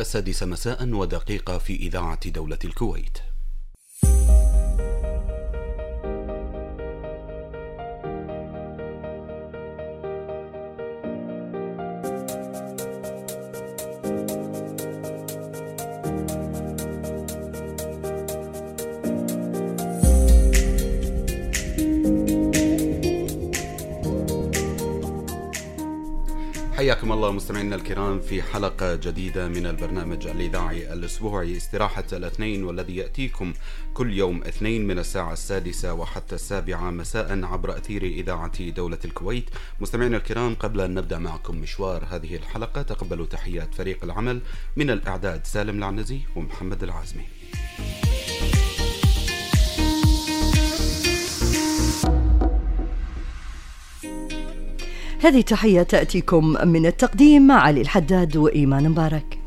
السادسة مساء ودقيقة في إذاعة دولة الكويت. مستمعينا الكرام في حلقة جديدة من البرنامج الإذاعي الأسبوعي استراحة الاثنين والذي يأتيكم كل يوم اثنين من الساعة السادسة وحتى السابعة مساء عبر أثير إذاعة دولة الكويت. مستمعينا الكرام قبل أن نبدأ معكم مشوار هذه الحلقة تقبلوا تحيات فريق العمل من الإعداد سالم العنزي ومحمد العازمي. هذه تحية تأتيكم من التقديم علي الحداد وإيمان مبارك.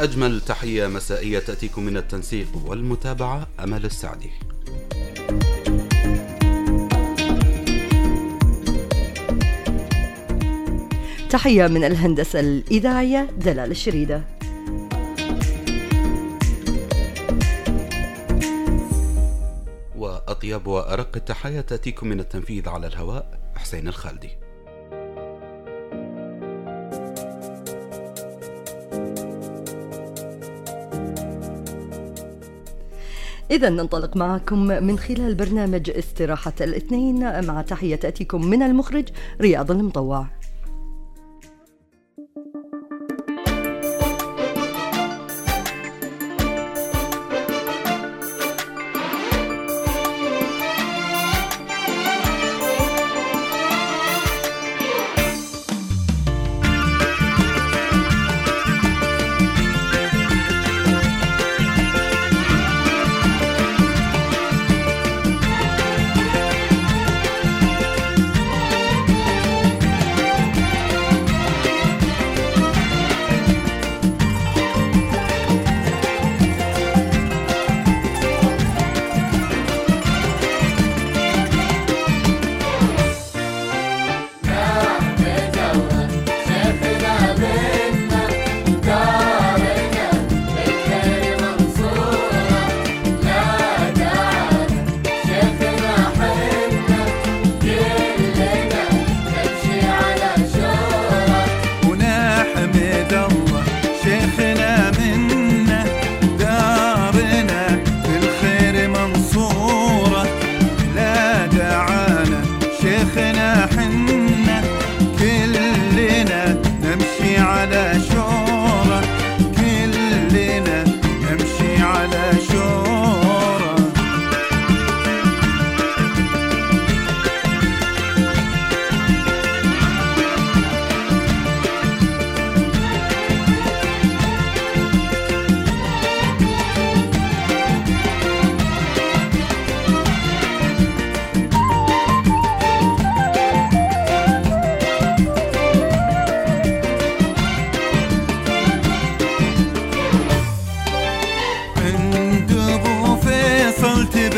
أجمل تحية مسائية تأتيكم من التنسيق والمتابعة أمل السعدي. تحية من الهندسة الإذاعية دلال الشريدة. وأطيب وأرق التحايا تأتيكم من التنفيذ على الهواء حسين الخالدي. إذا ننطلق معكم من خلال برنامج استراحة الاثنين. مع تحية تأتيكم من المخرج رياض المطوع.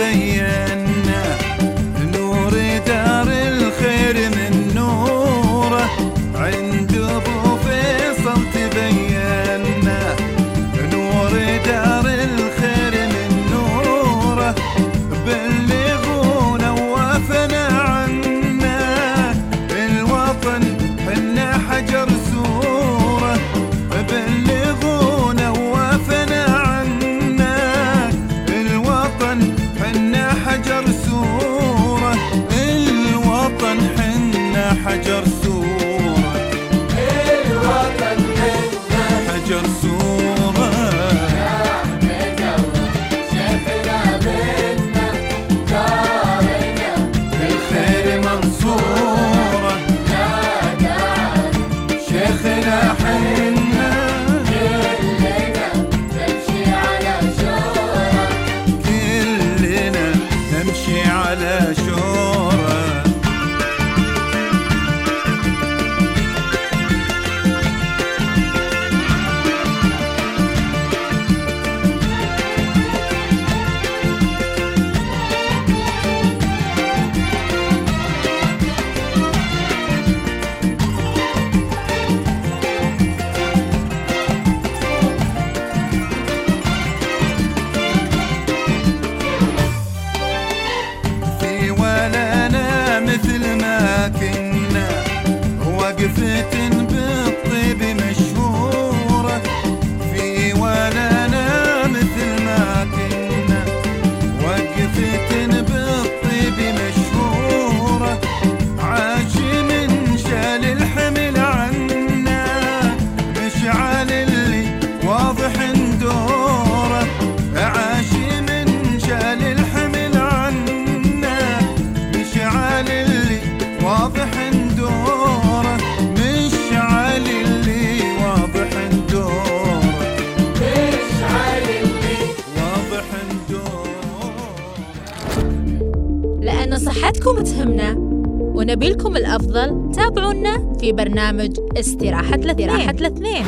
vem e é حياتكم تهمنا. ونبي لكم الأفضل تابعونا في برنامج استراحة الاثنين.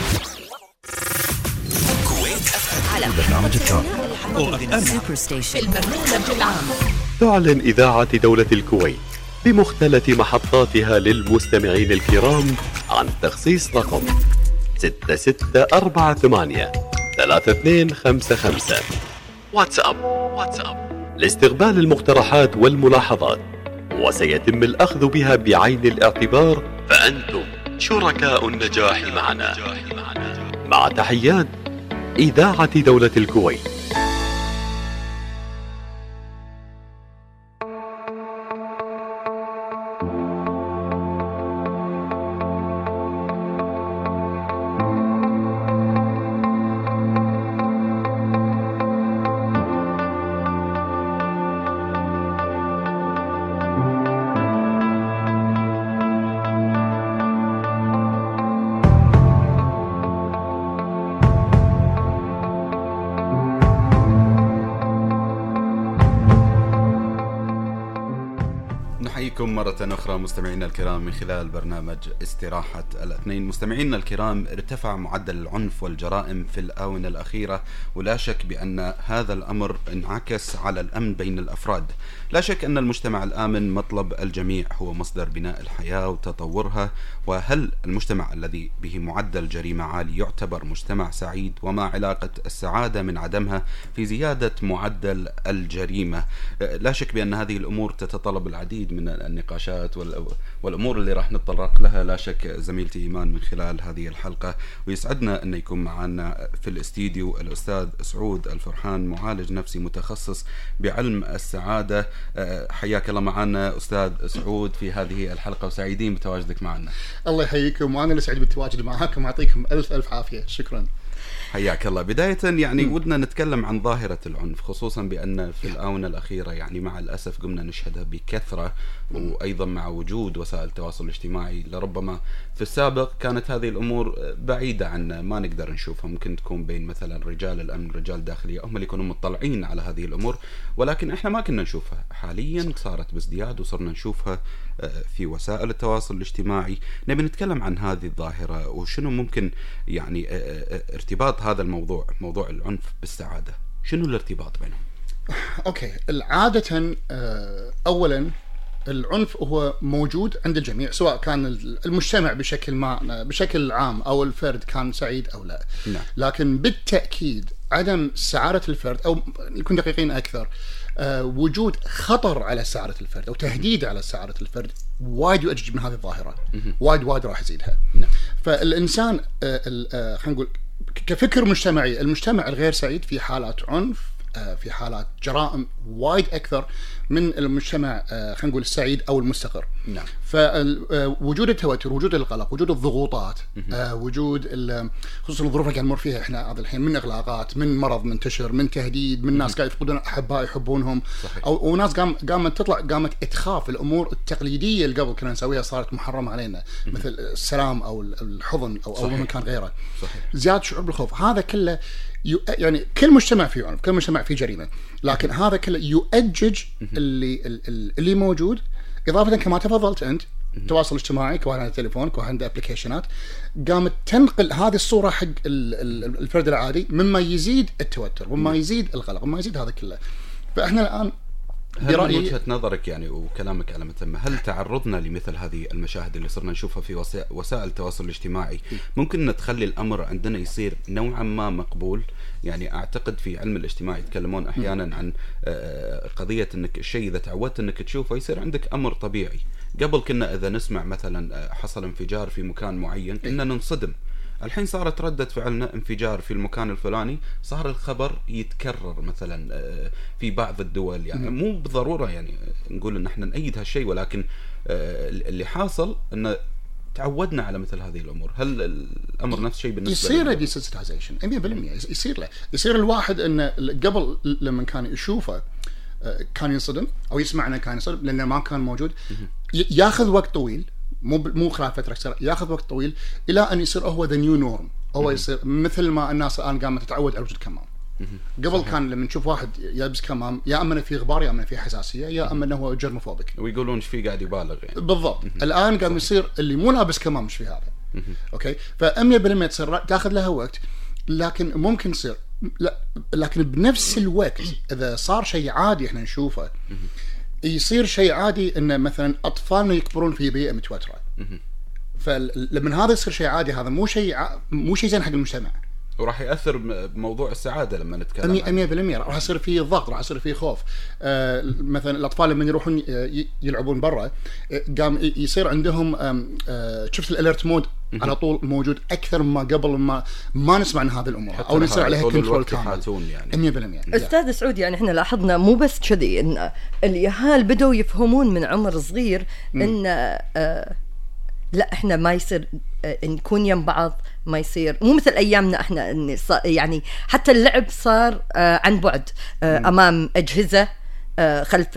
على برنامج التوب. Super Station. البرنامج العام. تعلن إذاعة دولة الكويت بمختلف محطاتها للمستمعين الكرام عن تخصيص رقم 6648 3255 واتساب. واتساب. لاستقبال المقترحات والملاحظات. وسيتم الأخذ بها بعين الاعتبار فأنتم شركاء النجاح معنا. مع تحيات إذاعة دولة الكويت. مستمعينا الكرام من خلال برنامج استراحة الاثنين. مستمعينا الكرام ارتفع معدل العنف والجرائم في الآونة الأخيرة ولا شك بأن هذا الأمر انعكس على الأمن بين الأفراد. لا شك أن المجتمع الآمن مطلب الجميع هو مصدر بناء الحياة وتطورها وهل المجتمع الذي به معدل جريمة عالي يعتبر مجتمع سعيد؟ وما علاقة السعادة من عدمها في زيادة معدل الجريمة؟ لا شك بأن هذه الأمور تتطلب العديد من النقاشات وال- والأمور اللي راح نتطرق لها لا شك زميلتي إيمان من خلال هذه الحلقة. ويسعدنا أن يكون معنا في الاستديو الأستاذ سعود الفرحان معالج نفسي متخصص بعلم السعادة. أه، حياك الله معنا أستاذ سعود في هذه الحلقة وسعيدين بتواجدك معنا. الله يحييكم وأنا اللي سعيد بالتواجد معاكم يعطيكم ألف ألف عافية. شكرا. حياك الله. بداية يعني ودنا نتكلم عن ظاهرة العنف خصوصا بأن في الآونة الأخيرة يعني مع الأسف قمنا نشهدها بكثرة وأيضا مع وجود وسائل التواصل الاجتماعي. لربما في السابق كانت هذه الأمور بعيدة عنا ما نقدر نشوفها. ممكن تكون بين مثلا رجال الأمن رجال الداخلية هم اللي يكونوا مطلعين على هذه الأمور. ولكن إحنا ما كنا نشوفها. حاليا صارت بازدياد وصرنا نشوفها في وسائل التواصل الاجتماعي. نبي نتكلم عن هذه الظاهرة وشنو ممكن يعني آه، آه، ارتباط هذا الموضوع موضوع العنف بالسعادة؟ شنو الارتباط بينهم؟ أوكي عاده آه، اولا العنف هو موجود عند الجميع سواء كان المجتمع بشكل ما بشكل عام أو الفرد كان سعيد أو لا. نعم. لكن بالتأكيد عدم سعادة الفرد أو نكون دقيقين أكثر آه، وجود خطر على سعاده الفرد أو تهديد على سعاده الفرد وايد يؤجج من هذه الظاهرة. وايد وايد راح يزيدها. نعم. فالإنسان آه، آه، خلينا نقول كفكر مجتمعي المجتمع الغير سعيد في حالات عنف آه، في حالات جرائم وايد أكثر من المجتمع آه، خلينا نقول السعيد أو المستقر نعم. فوجود التوتر وجود القلق وجود الضغوطات آه، وجود خصوصا الظروف اللي قاعد نمر فيها إحنا هذا الحين من إغلاقات من مرض منتشر من تهديد من ناس قاعد يفقدون أحباء يحبونهم صحيح. أو وناس قام قامت تطلع قامت تخاف الأمور التقليدية اللي قبل كنا نسويها صارت محرمة علينا مثل السلام أو الحضن أو أو صحيح. مكان غيره صحيح. زيادة شعور بالخوف هذا كله يعني كل مجتمع فيه عنف كل مجتمع فيه جريمة لكن هذا كله يؤجج اللي ال- اللي موجود. إضافة كما تفضلت أنت التواصل الاجتماعي كواحد عنده تليفون كواحد عنده ابلكيشنات قامت تنقل هذه الصورة حق ال- ال- الفرد العادي مما يزيد التوتر مما يزيد القلق مما يزيد هذا كله. فإحنا الآن برأيي- وجهة نظرك يعني وكلامك على متم هل تعرضنا لمثل هذه المشاهد اللي صرنا نشوفها في وسا- وسائل التواصل الاجتماعي؟ ممكن نتخلي الأمر عندنا يصير نوعا ما مقبول. يعني أعتقد في علم الاجتماع يتكلمون أحيانا عن آه، قضية أنك الشيء إذا تعودت أنك تشوفه يصير عندك أمر طبيعي. قبل كنا إذا نسمع مثلا آه، حصل انفجار في مكان معين كنا ننصدم. الحين صارت ردة فعلنا انفجار في المكان الفلاني صار الخبر يتكرر مثلا آه، في بعض الدول يعني مو بالضرورة يعني نقول إن إحنا نأيد هالشيء ولكن آه، اللي حاصل انه تعودنا على مثل هذه الأمور. هل الأمر نفس الشيء بالنسبة يصير desensitization 100% يصير له. يصير الواحد انه قبل لما كان يشوفه آه، كان ينصدم أو يسمع إنه كان ينصدم لأنه ما كان موجود ياخذ وقت طويل. مو مو خلال فترة قصيره ياخذ وقت طويل إلى أن يصير هو the new norm هو يصير مثل ما الناس الآن قامت تتعود على وجود كمام. قبل كان لما نشوف واحد يلبس كمام يا أما إنه في غبار يا أما في حساسية يا أما إنه هو germophobic ويقولون إيش في قاعد يبالغ يعني. بالضبط. الآن قام يصير اللي مو لابس كمام مش في هذا؟ أوكي؟ ف 100% تصير تاخذ لها وقت لكن ممكن يصير لا لكن بنفس الوقت إذا صار شيء عادي إحنا نشوفه يصير شيء عادي إن مثلا أطفالنا يكبرون في بيئة متوترة فلما هذا يصير شيء عادي هذا مو شيء. مو شيء زين حق المجتمع وراح يأثر بموضوع السعادة لما نتكلم مية- عنه. 100% راح يصير في ضغط راح يصير في خوف. آه مثلا الأطفال لما يروحون يلعبون برا آه، قام يصير عندهم آه شفت ال alert mode؟ على طول موجود أكثر مما قبل ما ما نسمع عن هذه الأمور. أو يصير عليها control كامل. يحاتون يعني. 100% أستاذ سعود يعني إحنا لاحظنا مو بس كذي إن اليهال بدوا يفهمون من عمر صغير إن آه لا إحنا ما يصير آه نكون يم بعض ما يصير. مو مثل أيامنا إحنا إن يعني حتى اللعب صار آه عن بعد آه أمام أجهزة آه، خلف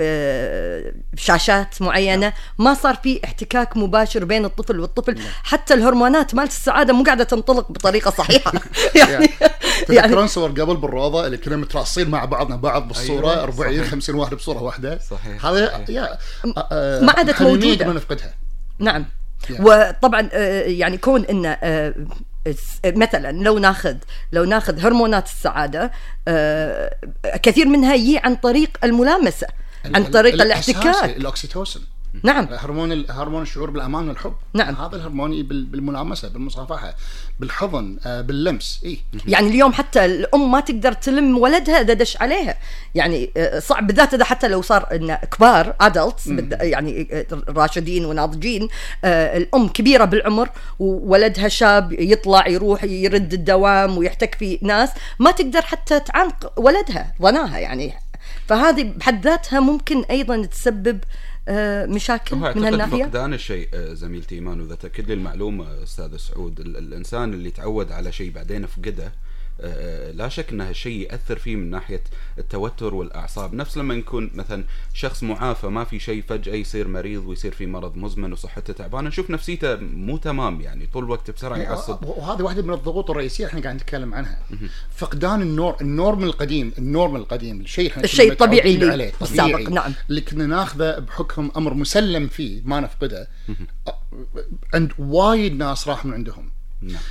شاشات معينة. ما صار في احتكاك مباشر بين الطفل والطفل. حتى الهرمونات مالت السعادة مو قاعدة تنطلق بطريقة صحيحة. يعني تذكرون صور قبل بالروضة اللي كنا متراصين مع بعضنا بعض بالصورة أيوة، 40 صحيح. 50 واحد بصورة واحدة. صحيح، هذا. يا ما عادت. قبل نفقدها. نعم. يعني. وطبعا يعني كون إن مثلا لو ناخذ لو ناخذ هرمونات السعادة آه، كثير منها يجي عن طريق الملامسة عن طريق الاحتكاك. ال oxytocin نعم. هرمون هرمون الشعور بالأمان والحب. نعم. هذا الهرمون بالملامسة بالمصافحة بالحضن آه، باللمس. اي يعني اليوم حتى الأم ما تقدر تلم ولدها إذا دش عليها. يعني آه، صعب بالذات إذا حتى لو صار إن كبار adults يعني آه، راشدين وناضجين الأم كبيرة بالعمر وولدها شاب يطلع يروح يرد الدوام ويحتك في ناس ما تقدر حتى تعانق ولدها ظناها يعني. فهذه بحد ذاتها ممكن أيضا تسبب مشاكل هو من هالناحية؟ فقدان الشيء آه، زميلتي ايمان واذا تاكد لي المعلومة أستاذ سعود ال- الإنسان اللي تعود على شيء بعدين فقده آه، لا شك ان هالشيء يأثر فيه من ناحية التوتر والأعصاب. نفس لما يكون مثلا شخص معافى ما في شيء فجأة يصير مريض ويصير في مرض مزمن وصحته تعبانة نشوف نفسيته مو تمام يعني طول الوقت بسرعة يعصب. وهذه واحدة من الضغوط الرئيسية إحنا قاعد نتكلم عنها. فقدان النور النورم القديم النورم القديم الشيء إحنا الشيء الطبيعي اللي عليه بالسابق، طبيعي. نعم. اللي كنا ناخذه بحكم أمر مسلم فيه ما نفقده. عند وايد ناس راح من عندهم. نعم.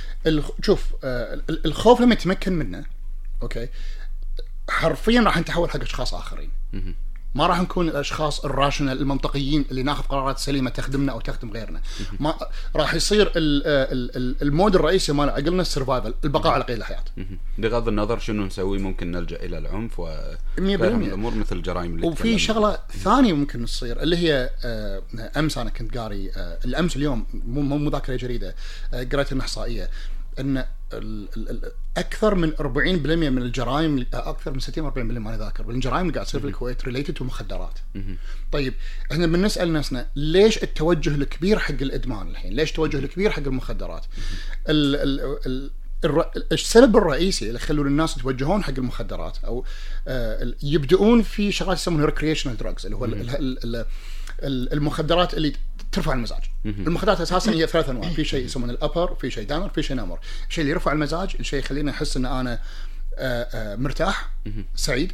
شوف آه ال- الخوف لما يتمكن منه okay حرفيا راح نتحول حق أشخاص آخرين ما راح نكون الأشخاص ال rational المنطقيين اللي ناخذ قرارات سليمة تخدمنا أو تخدم غيرنا ما راح يصير. ال... ال mode الرئيسي مال عقلنا ال survival البقاء على قيد الحياة. بغض النظر شنو نسوي ممكن نلجأ إلى العنف و. الأمور مثل الجرائم اللي وفي تكلمنا شغلة ثانية ممكن تصير اللي هي آه، أمس أنا كنت قاري آه، الأمس اليوم مو مو مو ذاكرة جريدة آه، قريت إنها إحصائية أن أكثر من 40% من الجرائم أكثر من 60 40% ما ذاكر من الجرائم اللي قاعد تصير في الكويت related to مخدرات. طيب إحنا بنسأل نفسنا ليش التوجه الكبير حق الإدمان الحين؟ ليش التوجه الكبير حق المخدرات؟ ال ال ال السبب الرئيسي اللي يخلون الناس يتوجهون حق المخدرات أو آه، يبدؤون في شغلات يسمونها recreational drugs اللي هو ال- ال- ال- ال- المخدرات اللي ترفع المزاج. المخدرات أساسا هي ثلاث أنواع، في شيء يسمونه ال upper، في شيء downer، في شيء number. الشيء اللي يرفع المزاج، الشيء يخليني أحس إن أنا آه، آه، مرتاح سعيد.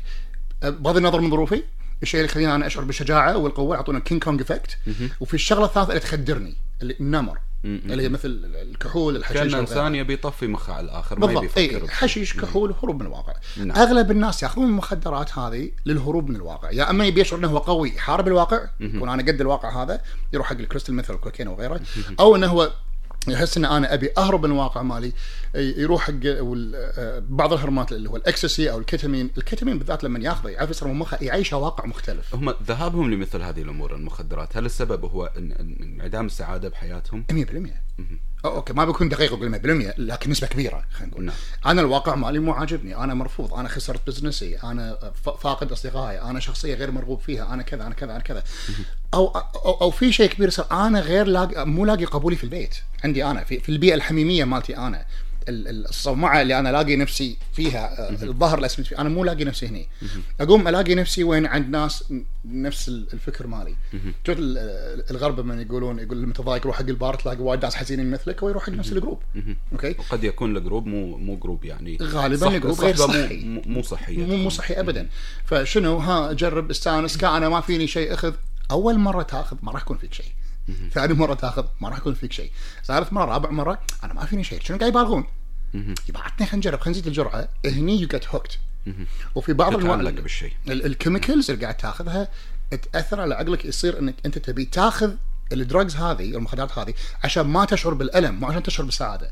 آه، بغض النظر من ظروفي الشيء اللي يخليني أنا أشعر بالشجاعة والقوة يعطونا King Kong effect وفي الشغلة الثالثة اللي تخدرني اللي ال number اللي هي مثل الكحول الحشيش كأن. إنسان يبي يطفي مخه على الآخر ما يبي بالضبط يفكر اي. حشيش كحول هروب من الواقع نعم. أغلب الناس يأخذون المخدرات هذه للهروب من الواقع يا أما يبي يشعر إنه هو قوي يحارب الواقع يكون أنا قد الواقع هذا يروح حق الكريستال مثل الكوكين وغيره أو إنه هو يحس إن أنا أبي أهرب من الواقع مالي يروح حق آه، بعض الهرمونات اللي هو الأكسسي أو الكتامين الكتامين بالذات لما ياخذه يعرف يصير من مخه يعيشه واقع مختلف. هم ذهابهم لمثل هذه الأمور المخدرات هل السبب هو انعدام السعادة بحياتهم؟ 100% أو أوكي ما بكون دقيق أقول 100% لكن نسبة كبيرة خلينا نقول. نعم. أنا الواقع مالي مو عاجبني. أنا مرفوض. أنا خسرت business ي. أنا فاقد أصدقائي. أنا شخصية غير مرغوب فيها. أنا كذا أنا كذا أنا كذا. أو أو, أو في شيء كبير صار أنا غير لاقي مو لاقي قبولي في البيت. عندي أنا في, في البيئة الحميمية مالتي أنا. الصومعة اللي أنا الاقي نفسي فيها آه، الظهر اللي فيه. أنا مو لاقي نفسي هني. أقوم ألاقي نفسي وين عند ناس نفس ال- الفكر مالي. ال- الغرب من يقولون يقول المتضايق روح حق البار تلاقي وايد ناس حزينين مثلك هو يروح حق نفس ال group. أوكي؟ وقد يكون ال group مو مو group يعني. غالباً ال group غير صحي. مو, مو صحية. مو مو صحي ابدا. فشنو؟ ها جرب استانس كا أنا ما فيني شيء أخذ. أول مرة تاخذ ما راح يكون فيك شيء. ثاني مرة تاخذ ما راح يكون فيك شيء. ثالث مرة رابع مرة أنا ما فيني شيء. شنو قاعد يبالغون؟ يبقى عطني خلينا نجرب خلينا نزيد الجرعة. هني you get hooked وفي بعض الوقت بالشيء. ال chemicals اللي قاعد تاخذها تأثر على عقلك يصير إنك أنت تبي تاخذ ال drugs هذه المخدرات هذه عشان ما تشعر بالألم مو عشان تشعر بالسعادة.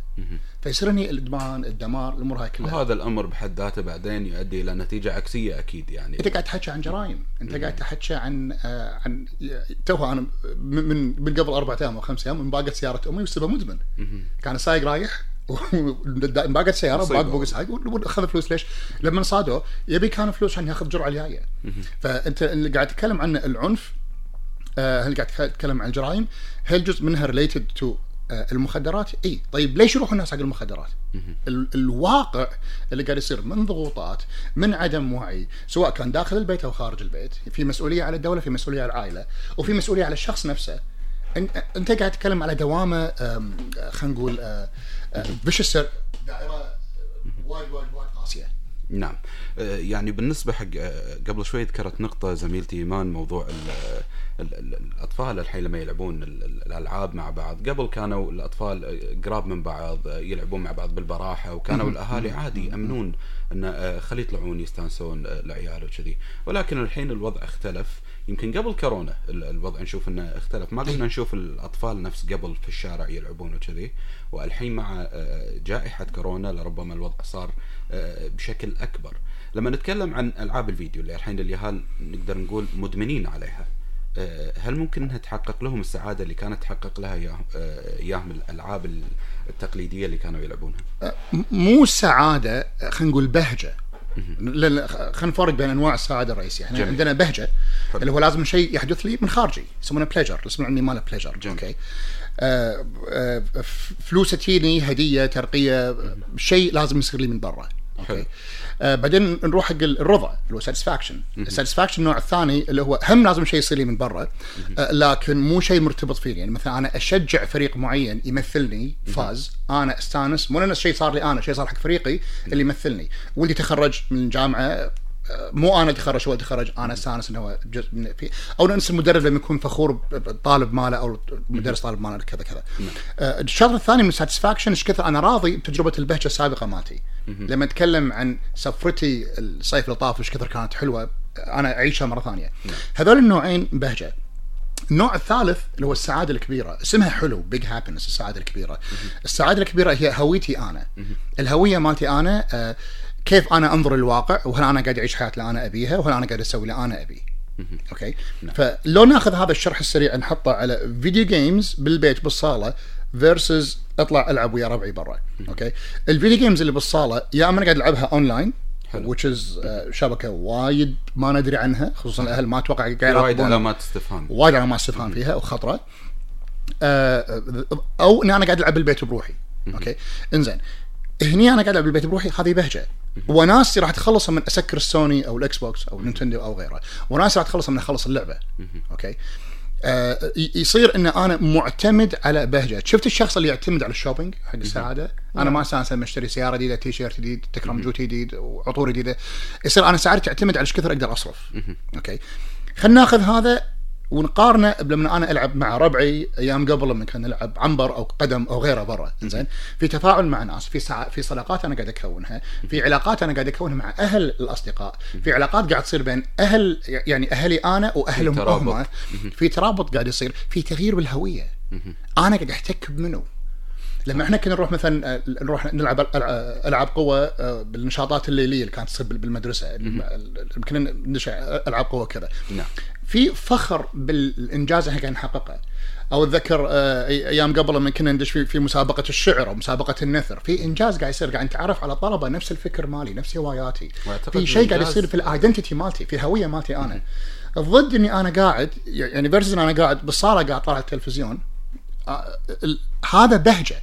فيصير هني الإدمان الدمار الأمور هاي كلها. وهذا الأمر بحد ذاته بعدين يؤدي إلى نتيجة عكسية أكيد يعني. أنت قاعد تحكي عن جرائم. أنت قاعد تحكي عن آه عن توها أنا من من من قبل أربع أيام أو خمس أيام انباقت سيارة أمي وسبب مدمن. كان السايق رايح انباقت سياره. باق فوق السايق واخذ فلوس ليش؟ لما صادوا يبي كان فلوس عشان ياخذ جرعة الجايه فأنت اللي قاعد تتكلم عنه العنف آه، هل قاعد تتكلم عن الجرائم؟ هل جزء منها related to المخدرات؟ إي. طيب ليش يروحوا الناس حق المخدرات؟ ال- الواقع اللي قاعد يصير من ضغوطات من عدم وعي سواء كان داخل البيت أو خارج البيت. في مسؤولية على الدولة في مسؤولية على العائلة وفي مسؤولية على الشخص نفسه. أنت قاعد تتكلم على دوامة آه، خلينا نقول vicious دائرة وايد وايد وايد قاسية. نعم. آه، يعني بالنسبة حق آه، قبل شوي ذكرت نقطة زميلتي إيمان موضوع ال ال ال الأطفال الحين لما يلعبون ال- ال- الألعاب مع بعض. قبل كانوا الأطفال آه، قراب من بعض آه، يلعبون مع بعض بالبراحة وكانوا الأهالي عادي يأمنون أن آه، خلي يطلعون يستانسون آه، العيال وكذي. ولكن الحين الوضع اختلف. يمكن قبل كورونا ال- الوضع نشوف إنه اختلف. ما قمنا نشوف الأطفال نفس قبل في الشارع يلعبون وكذي والحين مع آه، جائحة كورونا لربما الوضع صار آه، بشكل أكبر. لما نتكلم عن ألعاب الفيديو اللي الحين اليهال نقدر نقول مدمنين عليها آه، هل ممكن إنها تحقق لهم السعادة اللي كانت تحقق لها اياهم الألعاب التقليدية اللي كانوا يلعبونها؟ مو سعادة خلينا نقول بهجة. خلينا نفرق بين أنواع السعاده الرئيسية إحنا جميل. عندنا بهجة حلو. اللي هو لازم شيء يحدث لي من خارجي يسمونه pleasure الاسم العلمي ماله pleasure. أوكي آه آه فلوس تجيني هدية ترقية شيء لازم يصير لي من برا حلو. آه بعدين نروح حق الرضا اللي هو satisfaction ال satisfaction النوع الثاني اللي هو هم لازم شيء يصير لي من برا آه لكن مو شيء مرتبط فيني يعني مثلا أنا أشجع فريق معين يمثلني فاز أنا أستانس. مو لأن الشيء صار لي أنا شيء صار حق فريقي اللي يمثلني. واللي تخرج من جامعة مو أنا تخرج هو تخرج أنا استانس إنه هو جزء من في أو ننسى المدرب لما يكون فخور بالطالب ماله أو المدرس طالب ماله كذا كذا. آه، الشغلة الثانية من ال satisfaction إيش كثر أنا راضي بتجربة البهجة السابقة مالتي. لما أتكلم عن سفرتي الصيف اللي طاف إيش كثر كانت حلوة أنا أعيشها مرة ثانية. هذول النوعين بهجة. النوع الثالث اللي هو السعادة الكبيرة اسمها حلو big happiness السعادة الكبيرة. السعادة الكبيرة هي هويتي أنا. الهوية مالتي أنا آه، كيف أنا أنظر للواقع وهل أنا قاعد أعيش حياتي اللي أنا أبيها وهل أنا قاعد أسوي اللي أنا أبيه. أوكي؟ فلو ناخذ هذا الشرح السريع نحطه على video games بالبيت بالصالة versus أطلع ألعب ويا ربعي برا. أوكي؟ ال video games اللي بالصالة يا أما أنا قاعد ألعبها online which is آه، شبكة وايد ما ندري عنها خصوصا الأهل ما أتوقع قاعد وايد علامات استفهام. وايد علامات استفهام فيها وخطرة. آه، أو إني أنا قاعد ألعب بالبيت بروحي. أوكي؟ إنزين. هني أنا قاعد ألعب بالبيت بروحي هذه بهجة. وناستي راح تخلص من أسكر السوني أو الإكس بوكس أو نينتندو أو غيره. وناستي راح تخلص من أخلص اللعبة. أوكي؟ آه يصير إن أنا معتمد على بهجة. شفت الشخص اللي يعتمد على ال shopping حق السعادة؟ أنا ما أستانس لما اشتري سيارة جديدة تي شيرت جديد تكرم جوتي جديد وعطور جديدة. يصير أنا سعادتي تعتمد على إيش كثر أقدر أصرف. أوكي؟ خلينا ناخذ هذا ونقارنه لما أنا ألعب مع ربعي أيام قبل لما كنا نلعب عنبر أو قدم أو غيره برا. زين في تفاعل مع ناس في سع... في صداقات أنا قاعد أكونها في علاقات أنا قاعد أكونها مع أهل الأصدقاء في علاقات قاعد تصير بين أهل يعني أهلي أنا وأهلهم. هم. في ترابط قاعد يصير في تغيير بالهوية. أنا قاعد أحتك بمنو؟ لما إحنا كنا نروح مثلا آه، نروح نلعب ألع- ألعاب قوة آه، بالنشاطات الليليه اللي كانت تصير بال- بالمدرسة. كنا نشع ألعاب قوة كذا. نعم. في فخر بالإنجاز إحنا قاعد نحققه. أو أتذكر آه، أيام قبل لما كنا ندش في, مسابقة الشعر أو مسابقة النثر. في إنجاز قاعد يصير قاعد نتعرف على طلبة نفس الفكر مالي نفس هواياتي. في شيء قاعد يصير في ال identity مالتي في الهويه مالتي أنا. ضد إني أنا قاعد يعني versus أنا قاعد بالصاله قاعد طالع التلفزيون آه، ال- هذا بهجة.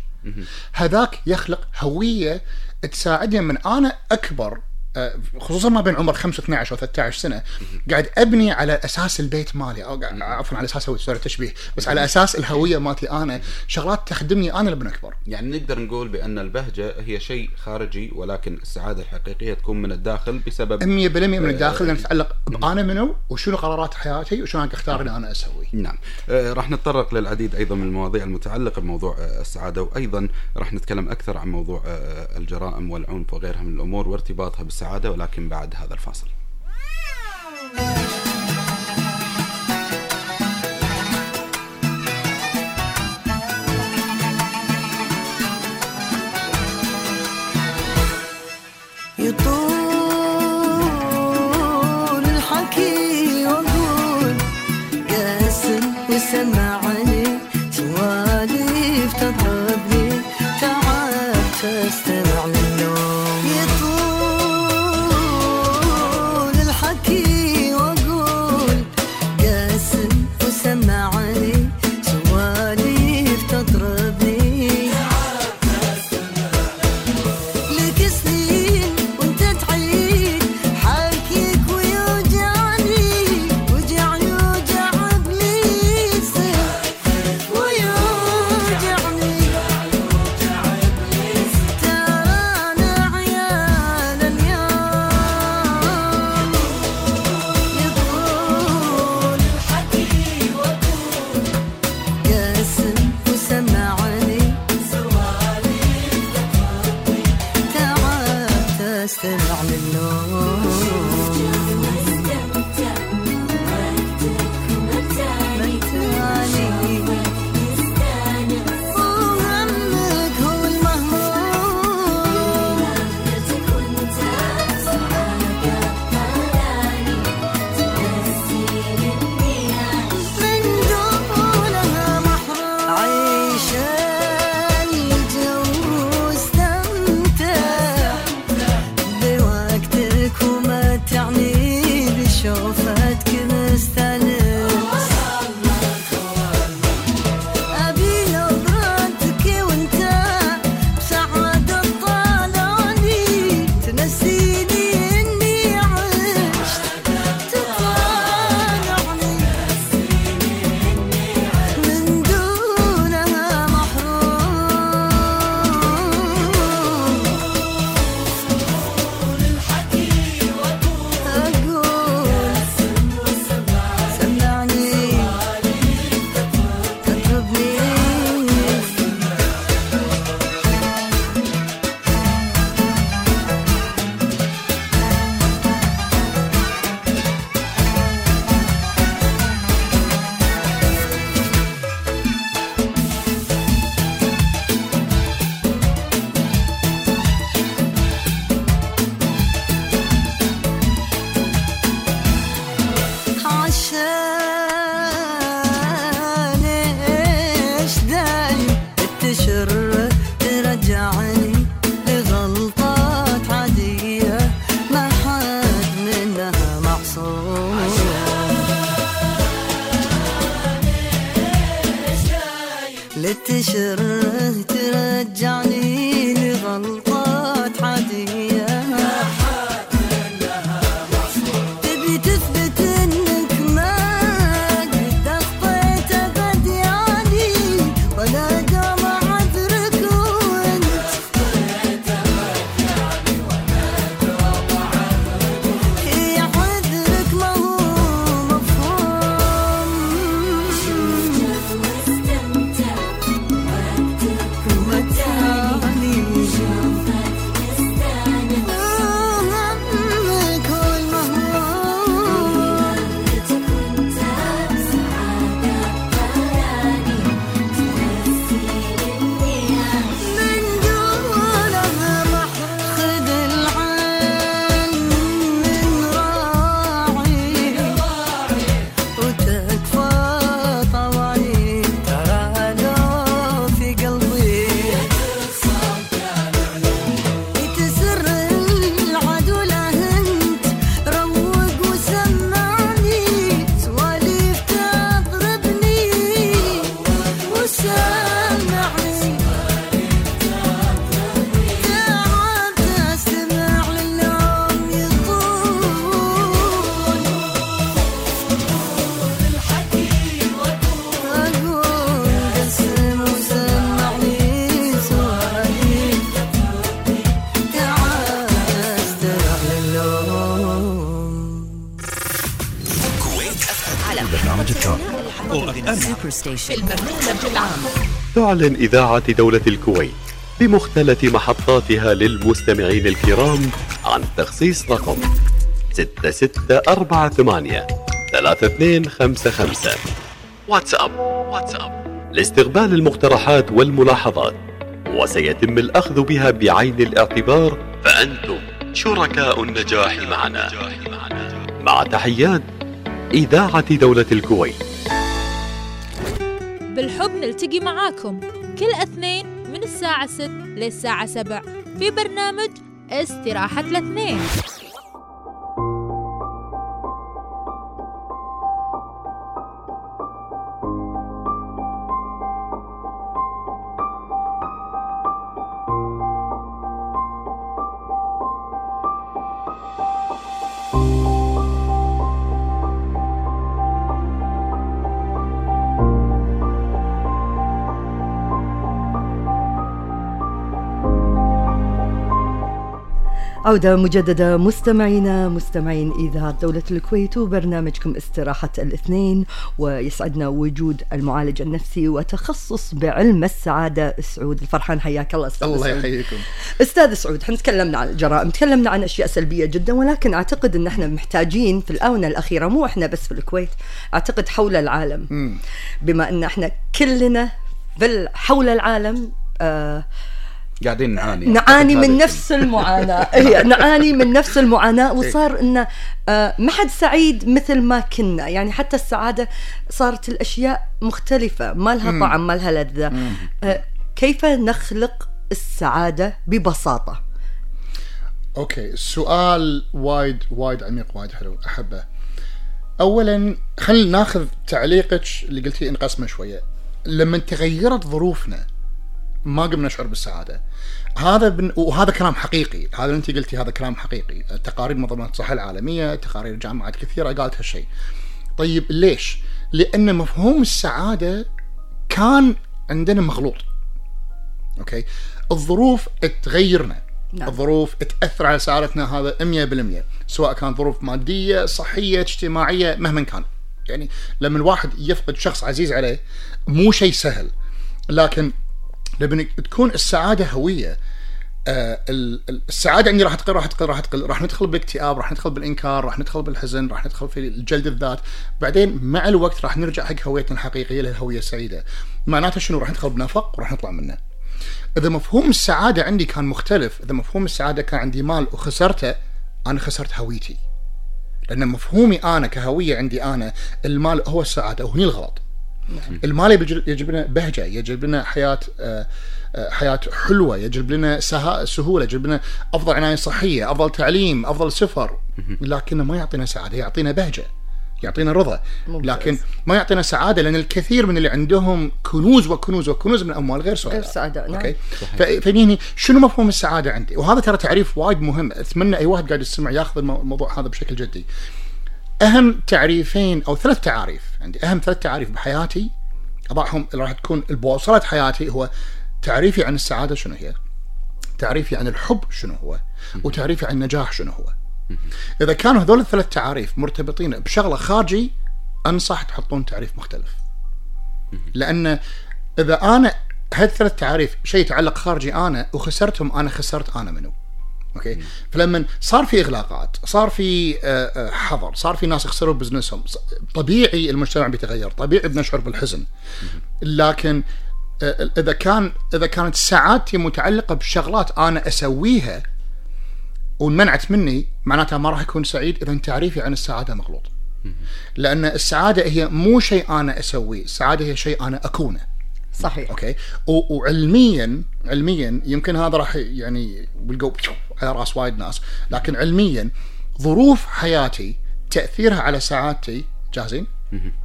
هذاك يخلق هوية تساعدني من أنا أكبر. خصوصا ما بين عمر 5 12 أو 13 سنة قاعد أبني على أساس البيت مالي. أو عفوا على أساس سوري تشبيه بس على أساس الهوية مالتي أنا. شغلات تخدمني أنا لما أكبر. يعني نقدر نقول بأن البهجة هي شيء خارجي ولكن السعادة الحقيقية تكون من الداخل بسبب 100% من الداخل لأن تتعلق بانا منو وشنو قرارات حياتي وشنو أنا أختار اللي أنا أسوي. نعم. آه، راح نتطرق للعديد أيضا من المواضيع المتعلقة بموضوع آه، السعادة وأيضا راح نتكلم أكثر عن موضوع آه، الجرائم والعنف وغيرها من الأمور وارتباطها بالسعادة. ولكن بعد هذا الفاصل. يطول البرنامج العام تعلن إذاعة دولة الكويت بمختلف محطاتها للمستمعين الكرام عن تخصيص رقم 6648 3255 واتساب واتساب. لاستقبال المقترحات والملاحظات وسيتم الأخذ بها بعين الاعتبار فأنتم شركاء النجاح معنا. مع تحيات إذاعة دولة الكويت. بالحب نلتقي معاكم كل اثنين من الساعة 6 للساعة 7 في برنامج استراحة الاثنين. عودة مجددة. مستمعينا مستمعين إذاعة دولة الكويت وبرنامجكم استراحة الاثنين ويسعدنا وجود المعالج النفسي وتخصص بعلم السعادة سعود الفرحان. حياك الله أستاذ الله. يحييكم. أستاذ سعود إحنا تكلمنا عن الجرائم تكلمنا عن أشياء سلبية جدا ولكن أعتقد إن إحنا محتاجين في الآونة الأخيرة مو إحنا بس في الكويت أعتقد حول العالم. بما إن إحنا كلنا حول العالم آه قاعدين نعاني. نعاني أعتقد من نفس المعاناة. نعاني من نفس المعاناة. وصار انه آه ما حد سعيد مثل ما كنا. يعني حتى السعادة صارت الأشياء مختلفة. ما لها طعم ما لها لذة. آه كيف نخلق السعادة ببساطة؟ أوكي. السؤال وايد وايد عميق وايد حلو. أحبه. اولا خلينا ناخذ تعليقك اللي قلتي انقسمه شوية. لما تغيرت ظروفنا ما قمنا نشعر بالسعادة. هذا بن... وهذا كلام حقيقي. هذا اللي انت قلتي هذا كلام حقيقي. تقارير منظمه الصحة العالمية تقارير جامعات كثيرة قالت هالشيء. طيب ليش؟ لأن مفهوم السعادة كان عندنا مغلوط. أوكي؟ الظروف تغيرنا. نعم. الظروف تأثر على سعادتنا هذا 100% سواء كانت ظروف مادية صحية اجتماعية مهما كان. يعني لما الواحد يفقد شخص عزيز عليه مو شيء سهل. لكن لما تكون السعادة هوية آه، ال- ال- السعادة عندي راح تقل راح تقل راح تقل. راح ندخل بالاكتئاب راح ندخل بالإنكار راح ندخل بالحزن راح ندخل في الجلد الذات. بعدين مع الوقت راح نرجع حق هويتنا الحقيقية اللي الهوية السعيدة. معناته شنو؟ راح ندخل بنفق وراح نطلع منه. إذا مفهوم السعادة عندي كان مختلف. إذا مفهوم السعادة كان عندي مال وخسرته أنا خسرت هويتي. لأن مفهومي أنا كهوية عندي أنا المال هو السعادة وهني الغلط. المال يجلب لنا بهجة يجلب لنا حياة آه، آه، حياة حلوة يجلب لنا سهولة يجلب لنا أفضل عناية صحية أفضل تعليم أفضل سفر. لكنه ما يعطينا سعادة يعطينا بهجة يعطينا رضا. لكن ما يعطينا سعادة لأن الكثير من اللي عندهم كنوز وكنوز وكنوز من الاموال غير سعداء غير سعداء، نعم. أوكي؟ فهني شنو مفهوم السعادة عندي؟ وهذا ترى تعريف وايد مهم. اتمنى أي واحد قاعد يسمع ياخذ المو- الموضوع هذا بشكل جدي. أهم تعريفين أو ثلاث تعاريف. عندي أهم ثلاث تعاريف بحياتي أضعهم اللي راح تكون البوصله حياتي هو تعريفي عن السعادة شنو هي؟ تعريفي عن الحب شنو هو؟ وتعريفي عن النجاح شنو هو؟ إذا كانوا هذول الثلاث تعاريف مرتبطين بشغلة خارجي أنصح تحطون تعريف مختلف. لأن إذا أنا هالثلاث تعاريف شيء يتعلق خارجي أنا وخسرتهم أنا خسرت أنا منو؟ أوكي؟ فلما صار في إغلاقات صار في آه، آه، حظر صار في ناس يخسروا بزنسهم طبيعي المجتمع بيتغير طبيعي بنشعر بالحزن. لكن آه، إذا كان إذا كانت سعادتي متعلقة بشغلات أنا أسويها وانمنعت مني معناتها ما راح أكون سعيد إذا تعريفي عن السعادة مغلوط. لأن السعادة هي مو شيء أنا أسويه السعادة هي شيء أنا أكونه. صحيح. أوكي. وعلميا علميا يمكن هذا راح يعني بيلقوا على رأس وايد ناس لكن علميا ظروف حياتي تأثيرها على سعادتي جاهزين؟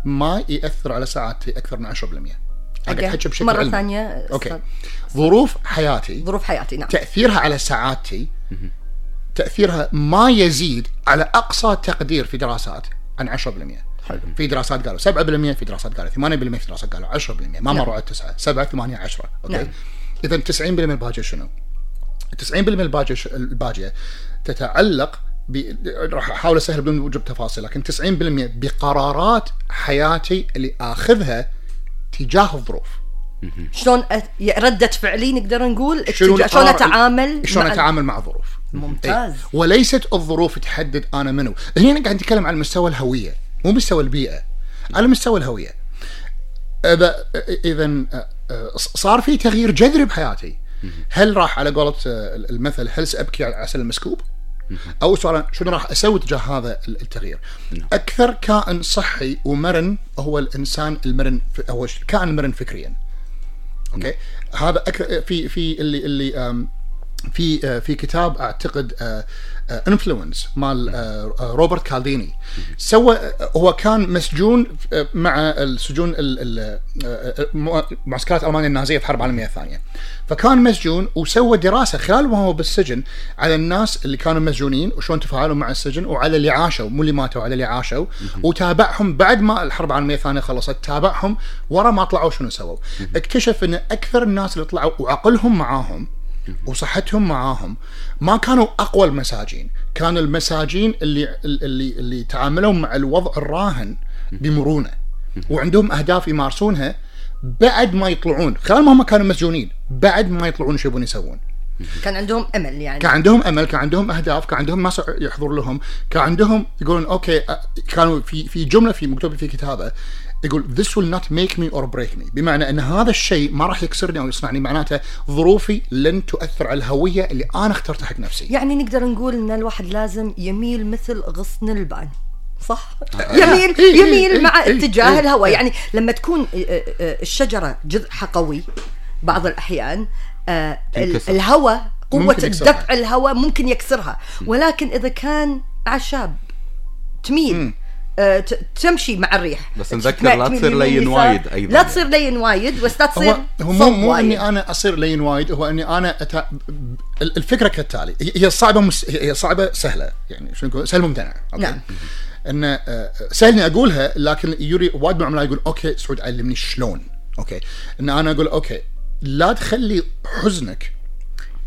ما يأثر على سعادتي أكثر من 10% قاعد أحكي بشكل مرة علمي. ثانية أوكي. ظروف حياتي ظروف حياتي نعم. تأثيرها على سعادتي تأثيرها ما يزيد على أقصى تقدير في دراسات عن 10% حلو. في دراسات قالوا 7% في دراسات قالوا 8% في دراسات قالوا 10% ما مروا على 9 7 8 10 أوكي؟ نعم. اذا 90% من الباقيه شنو؟ 90% من الباقيه ش- الباقيه تتعلق ب... راح أحاول أسهل بدون وجود تفاصيل لكن 90% بقرارات حياتي اللي آخذها تجاه الظروف. شلون أت... ردة فعلي نقدر نقول؟ شلون القرار- أتعامل شلون مع- أتعامل مع الظروف ممتاز. إيه. وليست الظروف تحدد أنا منو. هنا قاعد نتكلم على مستوى الهوية. مو مستوى البيئة على مستوى الهوية. إذا اذا صار في تغيير جذري بحياتي. هل راح على قولة آه، المثل هل سأبكي على عسل المسكوب؟ أو سؤال شنو راح أسوي تجاه هذا التغيير؟ أكثر كائن صحي ومرن هو الإنسان المرن هو الكائن المرن فكريا. أوكي؟ هذا أكثر في في اللي اللي في آه، في كتاب أعتقد Influence مال آه، آه، روبرت كالديني. سوى آه، هو كان مسجون آه، مع السجون ال- ال- آه، آه، معسكرات ألمانيا النازية في الحرب العالميه الثانية. فكان مسجون وسوى دراسة خلال ما هو بالسجن على الناس اللي كانوا مسجونين وشلون تفاعلوا مع السجن وعلى اللي عاشوا مو اللي ماتوا على اللي عاشوا. وتابعهم بعد ما الحرب العالمية الثانية خلصت تابعهم ورا ما طلعوا شنو سووا. اكتشف إن أكثر الناس اللي طلعوا وعقلهم معاهم وصحتهم معاهم. ما كانوا أقوى المساجين. كانوا المساجين اللي اللي اللي تعاملوا مع الوضع الراهن بمرونة. وعندهم أهداف يمارسونها بعد ما يطلعون. خلال ما هم كانوا مسجونين بعد ما يطلعون شو يبون يسوون. كان عندهم أمل يعني. كان عندهم أمل كان عندهم أهداف كان عندهم ناس يحضر لهم كان عندهم يقولون أوكي كانوا في في جملة في مكتوبة في كتابة يقول this will not make me or break me. بمعنى أن هذا الشيء ما راح يكسرني أو يصنعني. معناته ظروفي لن تؤثر على الهوية اللي أنا اخترتها حق نفسي. يعني نقدر نقول إن الواحد لازم يميل مثل غصن البان صح؟ يميل إيه، إيه، يميل مع إيه، اتجاه إيه، الهواء إيه. يعني لما تكون آه، آه، الشجرة جذعها قوي بعض الأحيان آه،. الهواء قوة ممكن يكسرها. دفع الهواء ممكن يكسرها. ولكن إذا كان أعشاب تميل آه، تمشي مع الريح بس نذكر لا تصير لين. وايد أيضاً لا يعني. تصير لين وايد بس لا تصير هو مو مو. إني أنا أصير لين وايد هو إني أنا أتا... الفكرة كالتالي هي- صعبة مس... هي صعبة سهلة يعني شنو نقول سهل ممتنع أوكي نعم. إن آه، سهل اني أقولها لكن يوري وايد من العملاء يقول أوكي سعود علمني شلون أوكي إن أنا أقول أوكي لا تخلي حزنك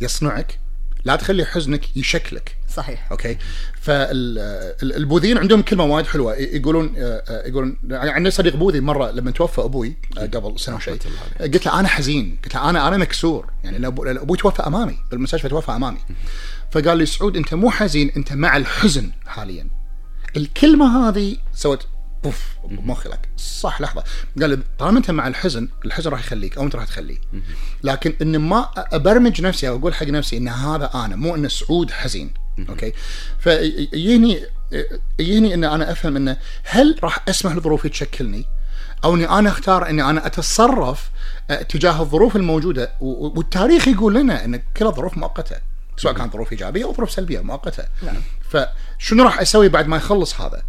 يصنعك لا تخلي حزنك يشكلك صحيح. أوكي. فالبوذيين عندهم كلمة وايد حلوة. يقولون آه، آه، يقولون عندي صديق بوذي مرة لما توفى أبوي آه، قبل سنة وشيء قلت له أنا حزين. قلت له أنا أنا مكسور. يعني أبوي توفى أمامي بالمستشفى توفى أمامي. فقال لي سعود أنت مو حزين أنت مع الحزن حاليا. الكلمة هذه سوت بوف بمخي لك صح لحظة. قال طالما أنت مع الحزن الحزن راح يخليك أو أنت راح تخليه. لكن إن ما أبرمج نفسي أو أقول حق نفسي إن هذا أنا مو إن سعود حزين. أوكي؟ فيجيني يجيني ان أنا أفهم إنه هل راح أسمح لظروفي تشكلني؟ أو إني أنا أختار إني أنا أتصرف آه، تجاه الظروف الموجودة؟ والتاريخ يقول لنا إن كل الظروف مؤقتة سواء كانت ظروف إيجابية أو ظروف سلبية مؤقتة. نعم. فشنو راح أسوي بعد ما يخلص هذا؟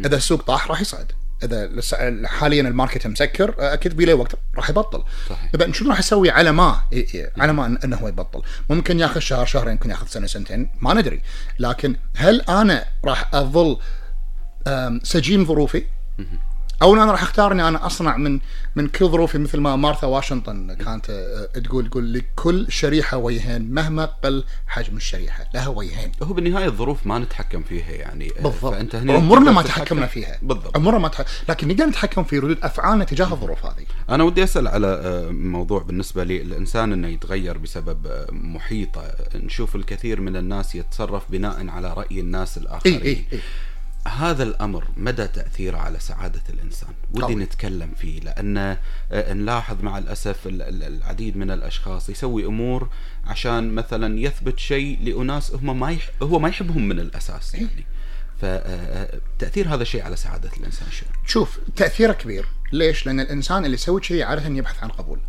إذا السوق طاح راح يصعد. إذا حاليا الماركت مسكر أكيد بيله وقت راح يبطل. صحيح. إذا شنو راح أسوي على ما؟ على ما أنه هو يبطل. ممكن ياخذ شهر شهرين ممكن ياخذ سنة سنتين ما ندري. لكن هل أنا راح أظل سجين ظروفي؟ أو أنا راح أختار إني أنا أصنع من من كل ظروفي مثل ما مارثا واشنطن كانت أه، تقول تقول لكل شريحة وجهين مهما قل حجم الشريحة لها وجهين. هو بالنهاية الظروف ما نتحكم فيها يعني آه، بالضبط. فأنت هنا عمرنا ما تحكمنا فيها. بالضبط. عمرنا ما تحكم لكن نقدر نتحكم في ردود أفعالنا تجاه الظروف هذه. أنا ودي أسأل على آه، موضوع بالنسبة لي الإنسان إنه يتغير بسبب آه، محيطه. نشوف الكثير من الناس يتصرف بناء على رأي الناس الآخرين. إي إي إي. هذا الأمر مدى تأثيره على سعادة الإنسان؟ ودي. نتكلم فيه لأن آه، نلاحظ مع الأسف ال- ال- العديد من الأشخاص يسوي أمور عشان مثلا يثبت شيء لأناس هم ما يح... هو ما يحبهم من الأساس يعني. فتاثير هذا الشيء على سعادة الإنسان شنو؟ شوف تأثيره كبير. ليش؟ لأن الإنسان اللي يسوي شيء عادة يبحث عن قبول.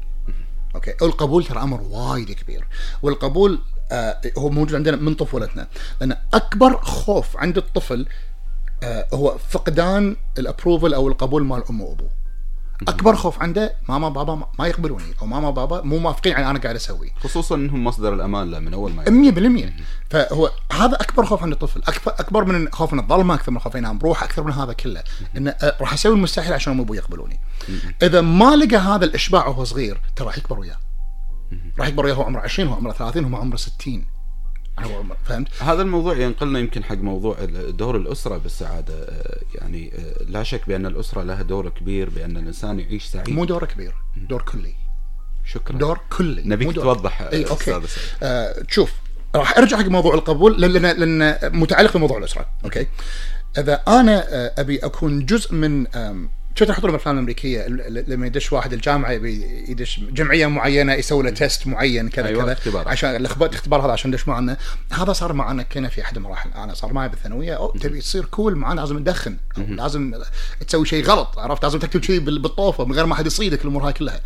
أوكي؟ والقبول ترى أمر وايد كبير. والقبول آه هو موجود عندنا من طفولتنا. لأن أكبر خوف عند الطفل آه هو فقدان ال approval أو القبول مال أمه وأبوه. أكبر خوف عنده ماما بابا ما- يقبلوني أو ماما بابا مو موافقين على أنا قاعد أسوي. خصوصا إنهم مصدر الأمان له من أول ما يبدأ. 100% فهو هذا أكبر خوف عند الطفل. اكبر أكبر من خوف من الظلمه أكثر من خوف ينام بروحه أكثر من هذا كله. انه آه، راح أسوي المستحيل عشان امي وابوي يقبلوني. إذا ما لقى هذا الإشباع وهو صغير ترى راح يكبر وياه. راح يكبر وياه هو عمره 20 هو عمره 30 هو عمره 60 أنا أول مرة- فهمت؟ هذا الموضوع ينقلنا يمكن حق موضوع دور الأسرة بالسعادة آه، يعني آه، لا شك بأن الأسرة لها دور كبير بأن الإنسان يعيش سعيد. مو دور كبير دور كلي. شكرا. دور كلي نبيك توضح، إي أوكي. آه شوف راح أرجع حق موضوع القبول لأن لأن لأن متعلق بموضوع الأسرة أوكي؟ إذا أنا آه، أبي أكون جزء من شفت يحطون بالأفلام الأمريكية؟ لما يدش واحد الجامعة يبي يدش جمعية معينة يسوي له test معين كذا أيوة، كذا اختبار. عشان الاختبار هذا عشان يدش معنا. هذا صار معنا كنا في أحد المراحل. أنا صار معي بالثانوية. أو تبي تصير cool معنا لازم تدخن لازم تسوي شيء غلط عرفت؟ لازم تكتب شيء بال- بالطوفة من غير ما حد يصيدك الأمور هاي كلها.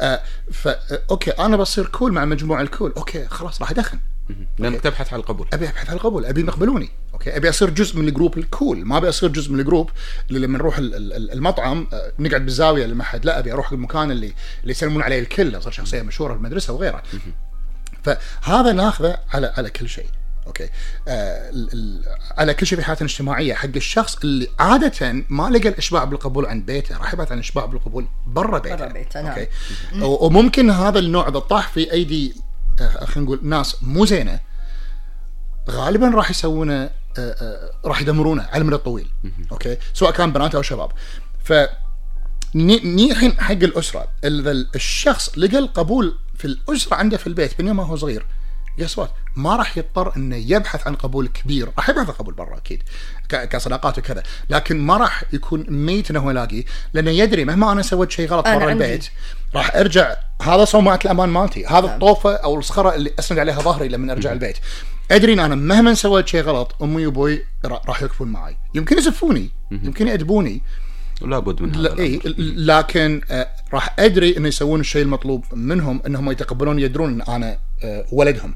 آه ف آه، أوكي أنا بصير cool مع مجموعة ال cool أوكي خلاص راح أدخن. لأنك تبحث عن القبول. أبي أبحث عن القبول. أبي يقبلوني أوكي. أبي أصير جزء من ال group ال cool. ما أبي أصير جزء من ال group اللي لما نروح ال- ال- ال- المطعم آه، نقعد بالزاوية اللي ما حد. لا أبي أروح المكان اللي اللي يسلمون عليه الكل أصير شخصية مشهورة بالمدرسة وغيره فهذا ناخذه على على كل شيء. أوكي. آه ال- ال- على كل شيء في حياتنا الاجتماعية. حق الشخص اللي عادة ما لقى الأشباع بالقبول عند بيته. راح يبحث عن الاشباع بالقبول برا بيته. برا بيته، نعم. أوكي. وممكن هذا النوع إذا طاح في أيدي آه، خلينا نقول ناس مو زينة غالبا راح يسوونه راح يدمرونه على المدى الطويل. أوكي؟ سواء كان بنات أو شباب. ف ني- الحين حق الأسرة اذا الشخص لقى القبول في الأسرة عنده في البيت من يوم ما هو صغير what ما راح يضطر إنه يبحث عن قبول كبير. راح يبحث عن قبول برا أكيد كصداقات وكذا. لكن ما راح يكون ميت إنه هو يلاقي لأنه يدري مهما أنا سويت شيء غلط برا. البيت راح أرجع هذا صومعه الأمان مالتي هذا الطوفة أو الصخرة اللي أسند عليها ظهري لما أرجع البيت. أدري أن أنا مهما سويت شيء غلط أمي وأبوي را- راح يوقفون معي يمكن يزفوني يمكن يأدبوني. ولا بد من هذا الأمر. لكن آه، راح أدري انه يسوون الشيء المطلوب منهم إنهم يتقبلون يدرون إن أنا آه، ولدهم.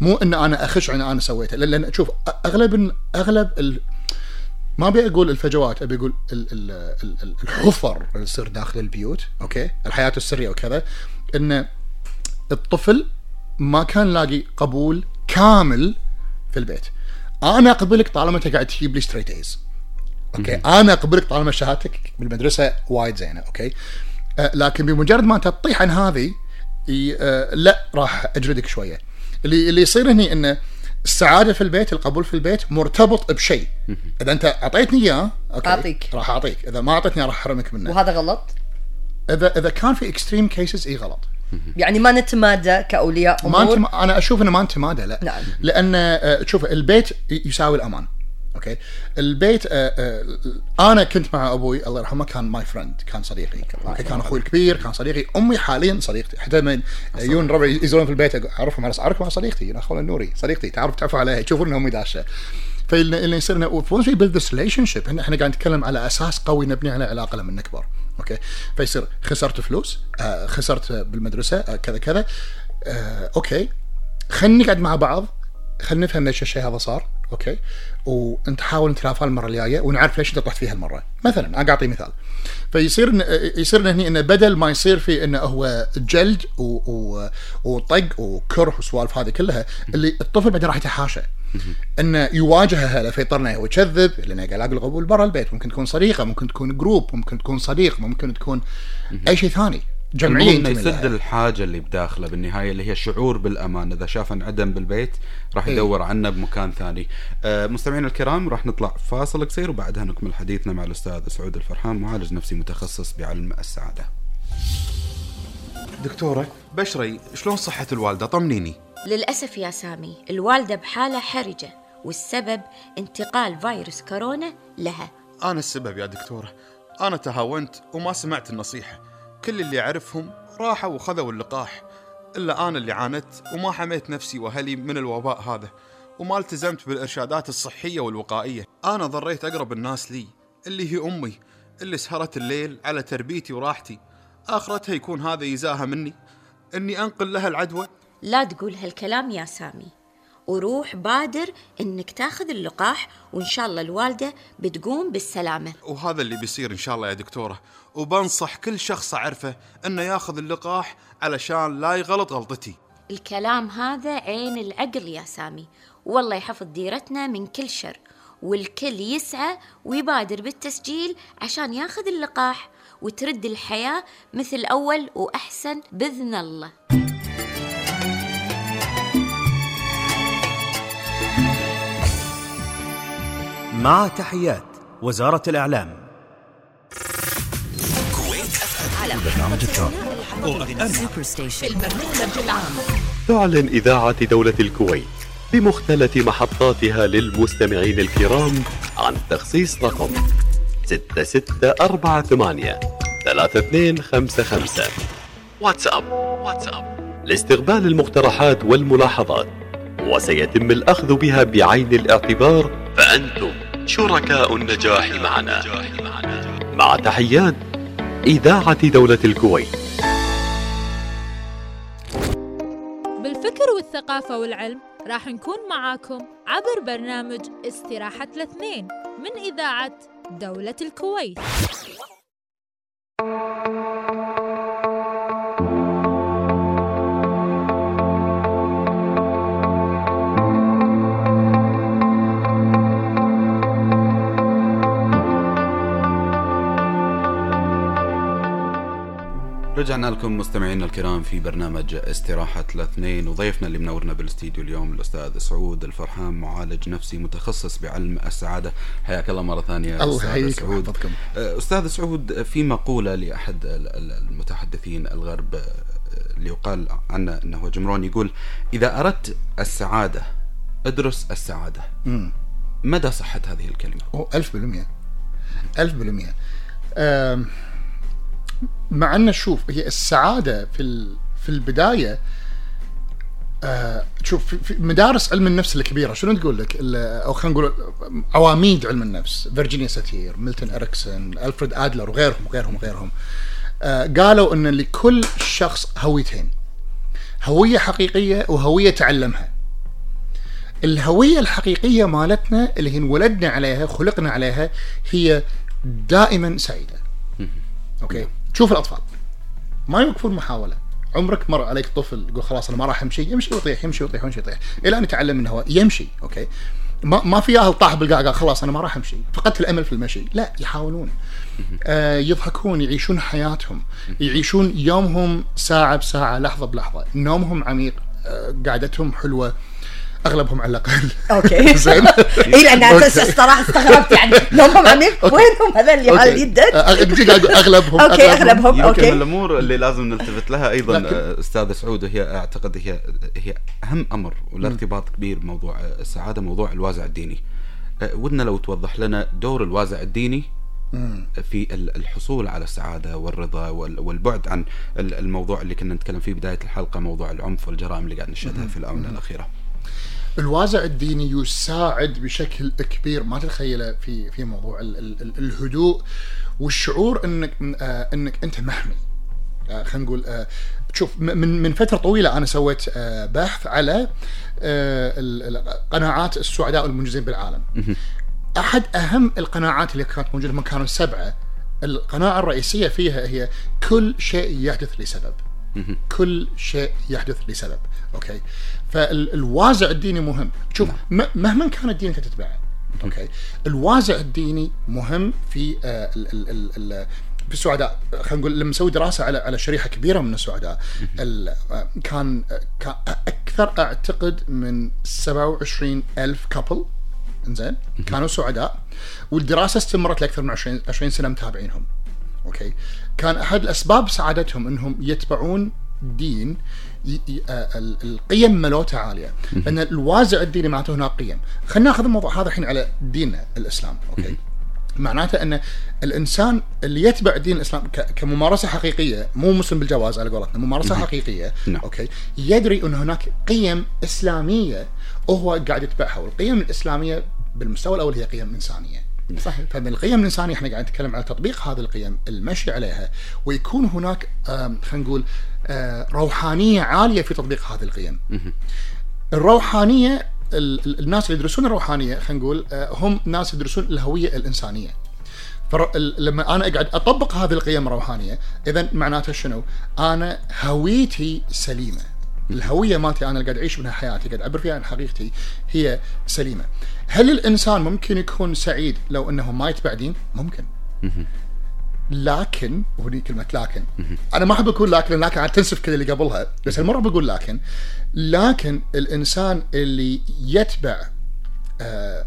مو إن أنا أخش ان أنا سويته. لأن شوف أغلب أغلب ال... ما أبي أقول الفجوات أبي أقول ال... ال... ال- ال- الحفر اللي تصير داخل البيوت أوكي؟ الحياة السرية وكذا. إن الطفل ما كان لاقي قبول كامل في البيت. أنا أقبلك طالما أنت قاعد تجيب لي straight A's أوكي؟ أنا أقبلك طالما شهادتك بالمدرسة وايد زينة أوكي؟ آه لكن بمجرد ما أنت تطيح عن هذه ي- آه لا راح اجلدك شوية. اللي اللي يصير هني إنه السعادة في البيت القبول في البيت مرتبط بشيء. إذا أنت أعطيتني إياه أوكي؟ أعطيك. راح أعطيك. إذا ما أعطيتني راح أحرمك منه. وهذا غلط. اذا إذا كان في extreme cases إي غلط. يعني ما نتمادى كأولياء أمور. انت أنا أشوف إنه ما انتمادى لا. نعم. لأن آه، شوف البيت يساوي الأمان أوكي؟ البيت آه، آه، أنا كنت مع أبوي الله يرحمه كان my friend كان صديقي. أوكي؟ كان أخوي الكبير كان صديقي. أمي حاليا صديقتي. حتى من يجون ربع يزورون في البيت أعرفهم على أعرفهم على صديقتي انا أخونا النوري صديقتي تعرف تعرفوا عليها يشوفون ان أمي داشه فاللي اللي يصير انه once we build this relationship إحنا إحنا قاعد نتكلم على أساس قوي نبني على علاقة لما نكبر. أوكي. فيصير خسرت فلوس آه خسرت بالمدرسة آه كذا كذا. آه أوكي. خلينا نقعد مع بعض. خلينا نفهم ليش الشيء هذا صار. أوكي. وأنت حاول نتلافاه المرة الجاية ونعرف ليش أنت طحت فيها المرة. مثلا أنا أعطي مثال. فيصير يصير هني انه بدل ما يصير في انه هو جلد. وطق وكره والسوالف هذه كلها اللي الطفل بعدين راح يتحاشى. انه يواجهها لا فيضطر هو يكذب لأنه قاعد يلاقي القبول برا البيت ممكن تكون صديقة ممكن تكون group ممكن تكون صديق ممكن تكون أي شيء ثاني. جمعية إنه يسد. الحاجة اللي بداخله بالنهاية اللي هي الشعور بالأمان. إذا شاف انعدم بالبيت راح إيه. يدور عنه بمكان ثاني. آه مستمعينا الكرام راح نطلع فاصل قصير وبعدها نكمل حديثنا مع الأستاذ سعود الفرحان معالج نفسي متخصص بعلم السعادة. دكتورة بشري شلون صحة الوالدة؟ طمنيني. للأسف يا سامي الوالدة بحالة حرجة والسبب انتقال فيروس كورونا لها. أنا السبب يا دكتورة. أنا تهاونت وما سمعت النصيحة. كل اللي أعرفهم راحوا وخذوا اللقاح. إلا أنا اللي عانت وما حميت نفسي وأهلي من الوباء هذا. وما التزمت بالإرشادات الصحية والوقائية. أنا ضريت أقرب الناس لي اللي هي أمي اللي سهرت الليل على تربيتي وراحتي. آخرتها يكون هذا يزاها مني. إني أنقل لها العدوى لا تقول هالكلام يا سامي. وروح بادر إنك تاخذ اللقاح وإن شاء الله الوالدة بتقوم بالسلامة. وهذا اللي بيصير إن شاء الله يا دكتورة. وبنصح كل شخص أعرفه إنه ياخذ اللقاح علشان لا يغلط غلطتي. الكلام هذا عين العقل يا سامي. والله يحفظ ديرتنا من كل شر والكل يسعى ويبادر بالتسجيل عشان ياخذ اللقاح وترد الحياة مثل أول وأحسن بإذن الله. مع تحيات وزارة الإعلام. برنامج ال top Super Station البرنامج العام. تعلن إذاعة دولة الكويت بمختلف محطاتها للمستمعين الكرام عن تخصيص رقم 6648 3255 واتساب. واتساب. لاستقبال المقترحات والملاحظات وسيتم الأخذ بها بعين الاعتبار فأنتم شركاء النجاح معنا. مع تحيات إذاعة دولة الكويت. بالفكر والثقافة والعلم راح نكون معاكم عبر برنامج استراحة الاثنين من إذاعة دولة الكويت. رجعنا لكم مستمعينا الكرام في برنامج استراحة الاثنين وضيفنا اللي منورنا بالاستديو اليوم الأستاذ سعود الفرحان معالج نفسي متخصص بعلم السعادة. حياك الله مرة ثانية الله يحييك سعود. آه، أستاذ سعود في مقولة لأحد ال- ال- المتحدثين الغرب آه، اللي يقال عنه أنه جمرون يقول إذا أردت السعادة ادرس السعادة. مدى صحة هذه الكلمة؟ ألف بالمية. ألف بالمية. آم، مع أن شوف هي السعادة في في البداية آه، شوف في- مدارس علم النفس الكبيرة شنو تقول لك؟ أو خلينا نقول عواميد علم النفس فيرجينيا ساتير ميلتون إريكسون ألفريد أدلر وغيرهم وغيرهم وغيرهم. آه، قالوا أن لكل شخص هويتين هوية حقيقية وهوية تعلمها. الهوية الحقيقية مالتنا اللي هي انولدنا عليها خلقنا عليها هي دائما سعيدة. أوكي؟ شوف الأطفال. ما يوقفون محاولة. عمرك مر عليك طفل يقول خلاص أنا ما راح أمشي يمشي ويطيح يمشي ويطيح يمشي ويطيح. إلى أن يتعلم من هو يمشي أوكي. ما ما في أهل طاح بالقاع قال خلاص أنا ما راح أمشي. فقدت الأمل في المشي. لا يحاولون. آه يضحكون يعيشون حياتهم. يعيشون يومهم ساعة بساعة لحظة بلحظة. نومهم عميق. آه قعدتهم حلوة. أغلبهم على الأقل. أوكي. زين. اي لأن أساس الصراحه استغربت يعني. نومهم عميق. وينهم هذول اللي قاعد أقول أغلبهم أوكي أغلبهم. يمكن أوكي. من الأمور اللي لازم نلتفت لها أيضا أستاذ سعود هي أعتقد هي هي أهم أمر والارتباط كبير بموضوع السعادة موضوع الوازع الديني. ودنا لو توضح لنا دور الوازع الديني في ال- الحصول على السعادة والرضا وال- والبعد عن ال- الموضوع اللي كنا نتكلم فيه بداية الحلقة موضوع العنف والجرائم اللي قاعد نشهدها في الآونة الأخيرة. الوازع الديني يساعد بشكل كبير ما تتخيله في في موضوع ال ال ال الهدوء والشعور إنك آه إنك أنت محمي. آه خلينا نقول آه شوف من من فترة طويلة أنا سويت آه بحث على آه قناعات السعداء والمنجزين بالعالم. أحد أهم القناعات اللي كانت موجودة هم كانوا سبعة. القناعة الرئيسية فيها هي كل شيء يحدث لسبب. كل شيء يحدث لسبب. أوكي. فالوازع الديني مهم. شوف م- مهما كان الدين انت تتبعه أوكي؟ الوازع الديني مهم في آه ال ال ال ال في السعداء خلينا نقول لما نسوي دراسة على على شريحة كبيرة من السعداء ال- آه، كان آه، أكثر أعتقد من 27 ألف couple إنزين كانوا سعداء. والدراسة استمرت لأكثر من 20 20 سنة متابعينهم أوكي؟ كان أحد الأسباب سعادتهم إنهم يتبعون دين القيم مالته عالية لأن الوازع الديني معناته هناك قيم. خلينا ناخذ الموضوع هذا الحين على ديننا الإسلام أوكي؟ معناته أن الإنسان اللي يتبع دين الإسلام. كممارسة حقيقية مو مسلم بالجواز على قولتنا ممارسة حقيقية نعم. أوكي؟ يدري أن هناك قيم إسلامية وهو قاعد يتبعها والقيم الإسلامية بالمستوى الأول هي قيم إنسانية. صحيح. فمن القيم الإنسانية إحنا قاعد نتكلم على تطبيق هذه القيم المشي عليها ويكون هناك خلينا نقول آه، روحانية عالية في تطبيق هذه القيم. الروحانية ال- ال- الناس اللي يدرسون الروحانية خلينا نقول آه، هم ناس يدرسون الهوية الإنسانية. فلما أنا أقعد أطبق هذه القيم الروحانيه إذا معناته شنو؟ أنا هويتي سليمة. الهوية مالتي أنا اللي قاعد أعيش منها حياتي قاعد أعبر فيها عن حقيقتي هي سليمة. هل الإنسان ممكن يكون سعيد لو أنه ما يتبع دين؟ ممكن. لكن وهني كلمة لكن. أنا ما أحب أقول لكن لكن عاد تنسف كذا اللي قبلها. بس المره بقول لكن. لكن الإنسان اللي يتبع آه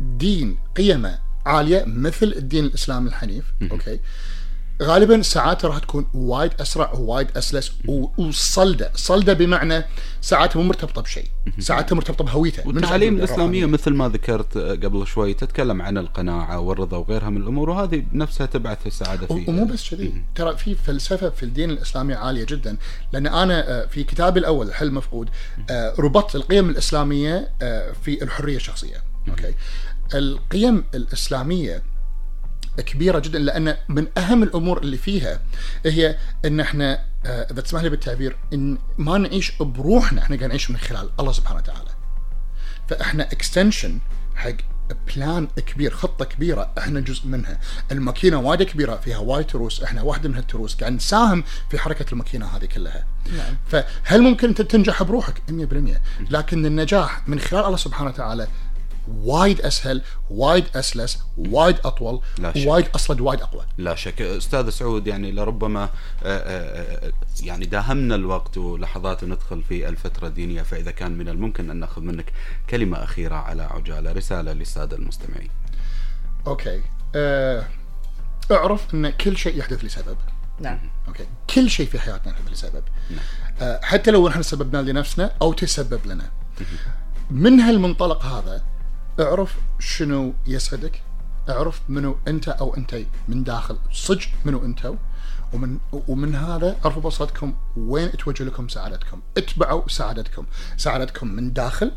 دين قيمة عالية مثل الدين الإسلامي الحنيف أوكي؟ غالبا ساعاته راح تكون وايد أسرع ووايد أسلس وصلدة. صلدة بمعنى ساعاته مو مرتبطة بشيء. ساعاته مرتبطة بهويته والتعاليم. الإسلامية مثل ما ذكرت قبل شوي تتكلم عن القناعة والرضا وغيرها من الأمور وهذه نفسها تبعث السعادة فيه ومو بس كذي. ترى في فلسفة في الدين الإسلامي عالية جدا. لأن أنا آه، في كتابي الأول الحل مفقود آه، ربطت القيم الإسلامية آه، في الحرية الشخصية. أوكي. القيم الإسلامية كبيرة جدا لأن من أهم الأمور اللي فيها هي إن إحنا آه، إذا تسمح لي بالتعبير إن ما نعيش بروحنا إحنا قاعد نعيش من خلال الله سبحانه وتعالى. فإحنا extension حق plan كبير خطة كبيرة إحنا جزء منها. الماكينة وايد كبيرة فيها وايد تروس إحنا واحدة من هالتروس قاعد نساهم في حركة الماكينة هذه كلها. نعم. فهل ممكن انت تنجح بروحك؟ 100% لكن النجاح من خلال الله سبحانه وتعالى وايد أسهل وايد أسلس وايد أطول لا شك. وايد أصلد وايد أقوى. لا شك. أستاذ سعود يعني لربما آه، آه، آه، يعني داهمنا الوقت ولحظات وندخل في الفترة الدينية فإذا كان من الممكن أن نأخذ منك كلمة أخيرة على عجالة. رسالة للسادة المستمعين. أوكي. أه أعرف أن كل شيء يحدث لسبب. نعم. أوكي. كل شيء في حياتنا يحدث لسبب. آه حتى لو نحن سببنا لنفسنا أو تسبب لنا. من هالمنطلق هذا اعرف شنو يسعدك اعرف منو انت أو انتي من داخل. صدق منو انتو ومن ومن هذا اعرفوا بصرتكم وين توجه لكم سعادتكم. اتبعوا سعادتكم. سعادتكم من داخل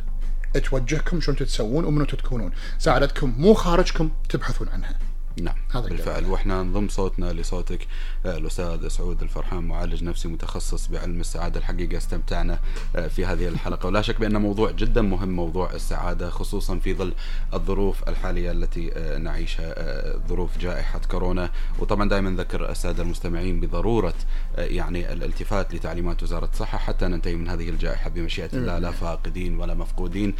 توجهكم شلون تتسوون ومنو تكونون سعادتكم مو خارجكم تبحثون عنها. نعم هذا بالفعل. وإحنا نضم صوتنا لصوتك آه، الأستاذ سعود الفرحان معالج نفسي متخصص بعلم السعادة الحقيقة. استمتعنا آه، في هذه الحلقة. ولا شك بأن موضوع جدا مهم موضوع السعادة خصوصا في ظل الظروف الحالية التي آه، نعيشها ظروف جائحة كورونا. وطبعا دائما نذكر السادة المستمعين بضرورة يعني الالتفات لتعليمات وزارة الصحة حتى ننتهي من هذه الجائحة بمشيئة الله لا فاقدين ولا مفقودين.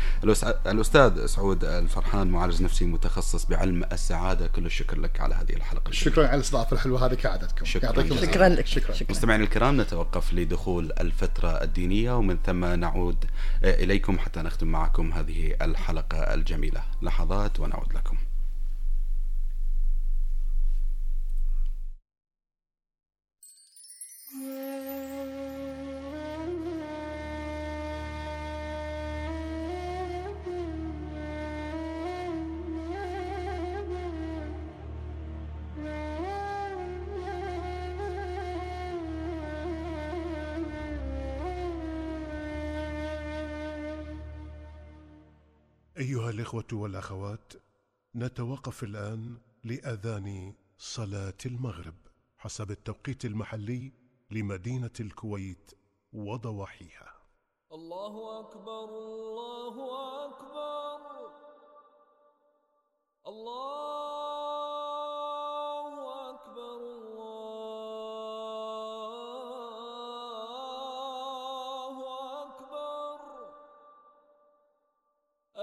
الأستاذ سعود الفرحان معالج نفسي متخصص بعلم السعادة كل الشكر. لك على هذه الحلقة شكرا على الاستضافة الحلوة هذه كعادتكم. شكراً. يعطيكم. شكرا لك. شكرا. شكرا. مستمعينا الكرام نتوقف لدخول الفترة الدينية ومن ثم نعود إليكم حتى نختم معكم هذه الحلقة الجميلة. لحظات ونعود لكم. الإخوة والأخوات نتوقف الآن لأذان صلاة المغرب حسب التوقيت المحلي لمدينة الكويت وضواحيها. الله أكبر الله أكبر. الله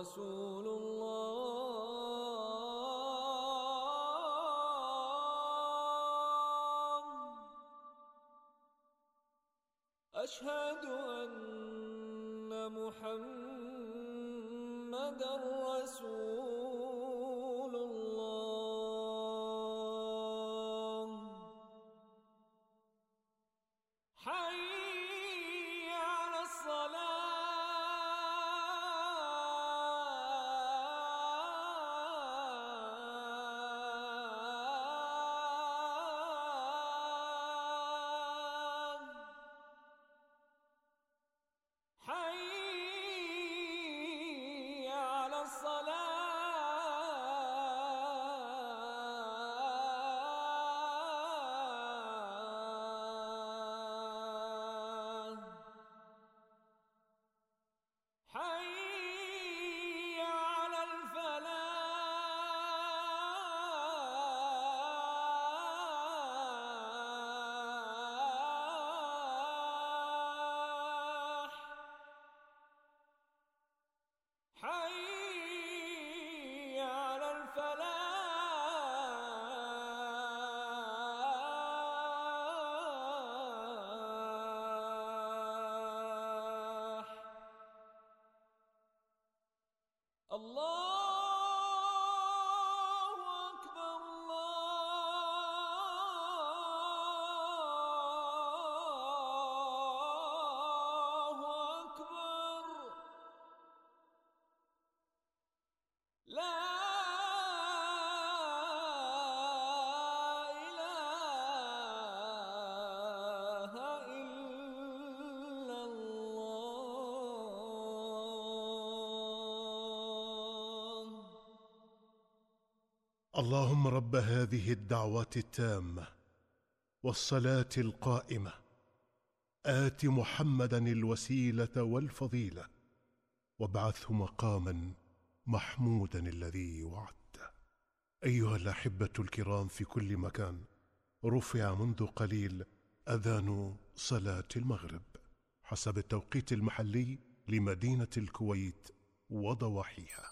رسول الله. أشهد أن محمدا رسول اللهم رب هذه الدعوات التامة والصلاة القائمة. آت محمدا الوسيلة والفضيلة وابعثه مقاما محمودا الذي وعدته أيها الأحبة الكرام في كل مكان رفع منذ قليل أذان صلاة المغرب حسب التوقيت المحلي لمدينة الكويت وضواحيها.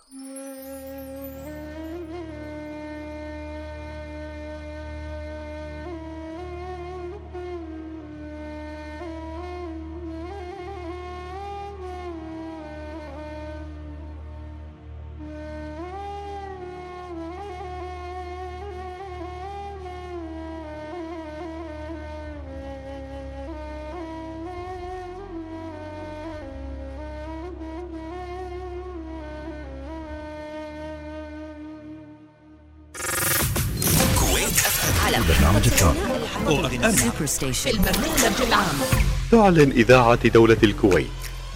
البرنامج الثاني ستيشن البرنامج العام تعلن إذاعة دولة الكويت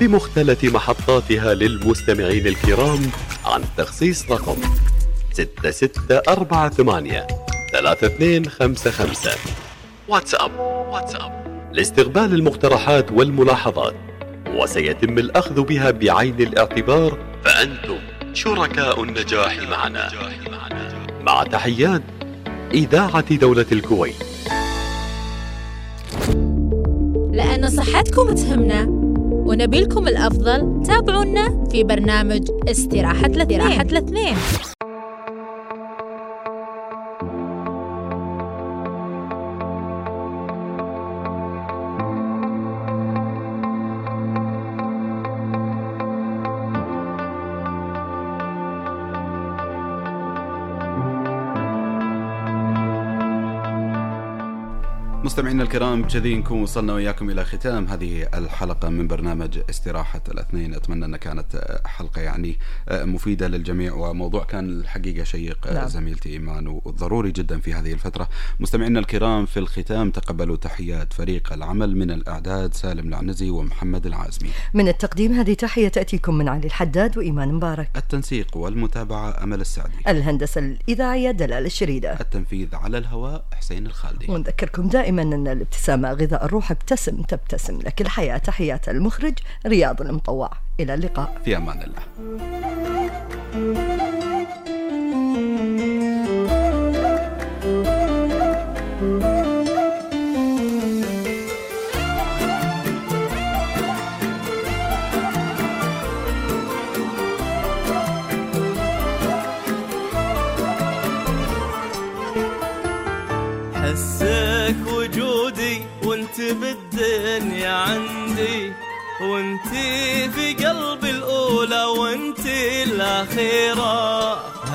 بمختلف محطاتها للمستمعين الكرام عن تخصيص رقم 6648 3255 واتساب. واتساب. لاستقبال المقترحات والملاحظات. وسيتم الأخذ بها بعين الاعتبار. فأنتم شركاء النجاح معنا. مع تحيات إذاعة دولة الكويت. لأن صحتكم تهمنا ونبيلكم الأفضل تابعونا في برنامج استراحة الاثنين. مستمعينا الكرام كذي نكون وصلنا وياكم إلى ختام هذه الحلقة من برنامج استراحة الاثنين. أتمنى انها كانت حلقة يعني مفيدة للجميع وموضوع كان الحقيقة شيق نعم. زميلتي إيمان وضروري جدا في هذه الفترة. مستمعينا الكرام في الختام تقبلوا تحيات فريق العمل من الأعداد سالم العنزي ومحمد العازمي. من التقديم هذه تحية تأتيكم من علي الحداد وإيمان مبارك. التنسيق والمتابعة أمل السعدي. الهندسة الإذاعية دلال الشريدة. التنفيذ على الهواء حسين الخالدي. ونذكركم دائما أن الابتسامة غذاء الروح ابتسم تبتسم لك الحياة تحيات المخرج رياض المطوع. إلى اللقاء. في أمان الله.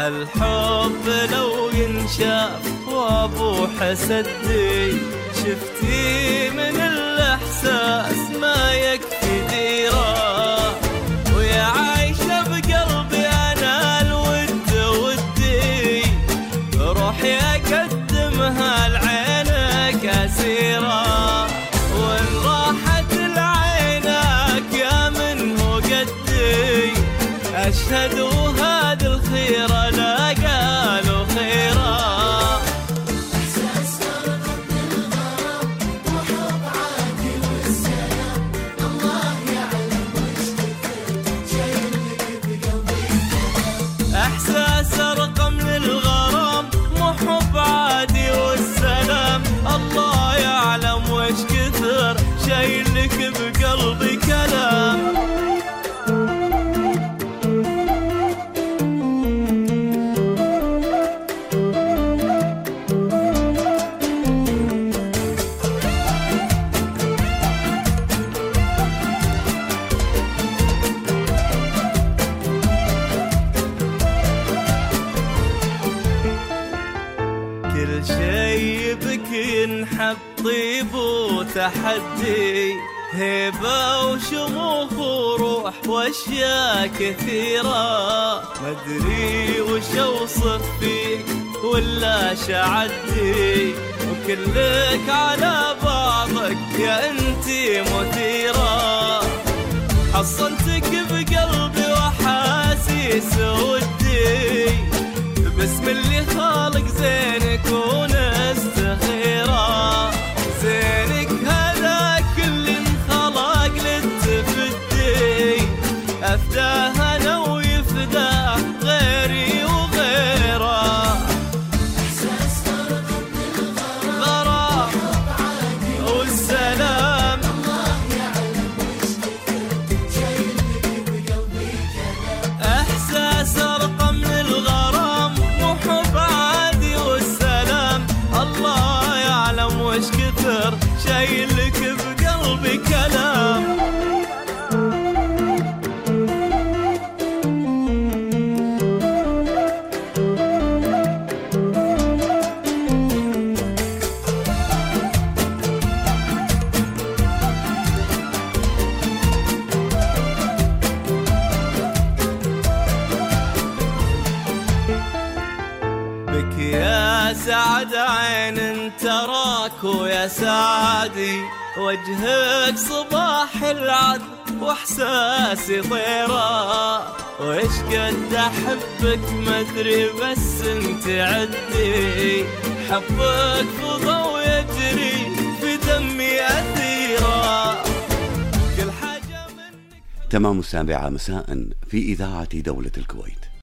هالحب لو ينشاف وأبو حسدي شفتي وشموخ وروح وأشياء كثيرة. مدري وش أوصف فيك ولا شعدي وكلك على بعضك يا انتي مثيرة. حصنتك بقلبي وأحاسيس ودي. باسم اللي خالق زينك ونستخيره ويا سعدي وجهك صباح العد واحساسي طيرة وإيش قد أحبك مدري بس أنت عدي حبك فضا ويجري في دمي اثيرة كل حاجة تمام السابعة مساء في إذاعة دولة الكويت.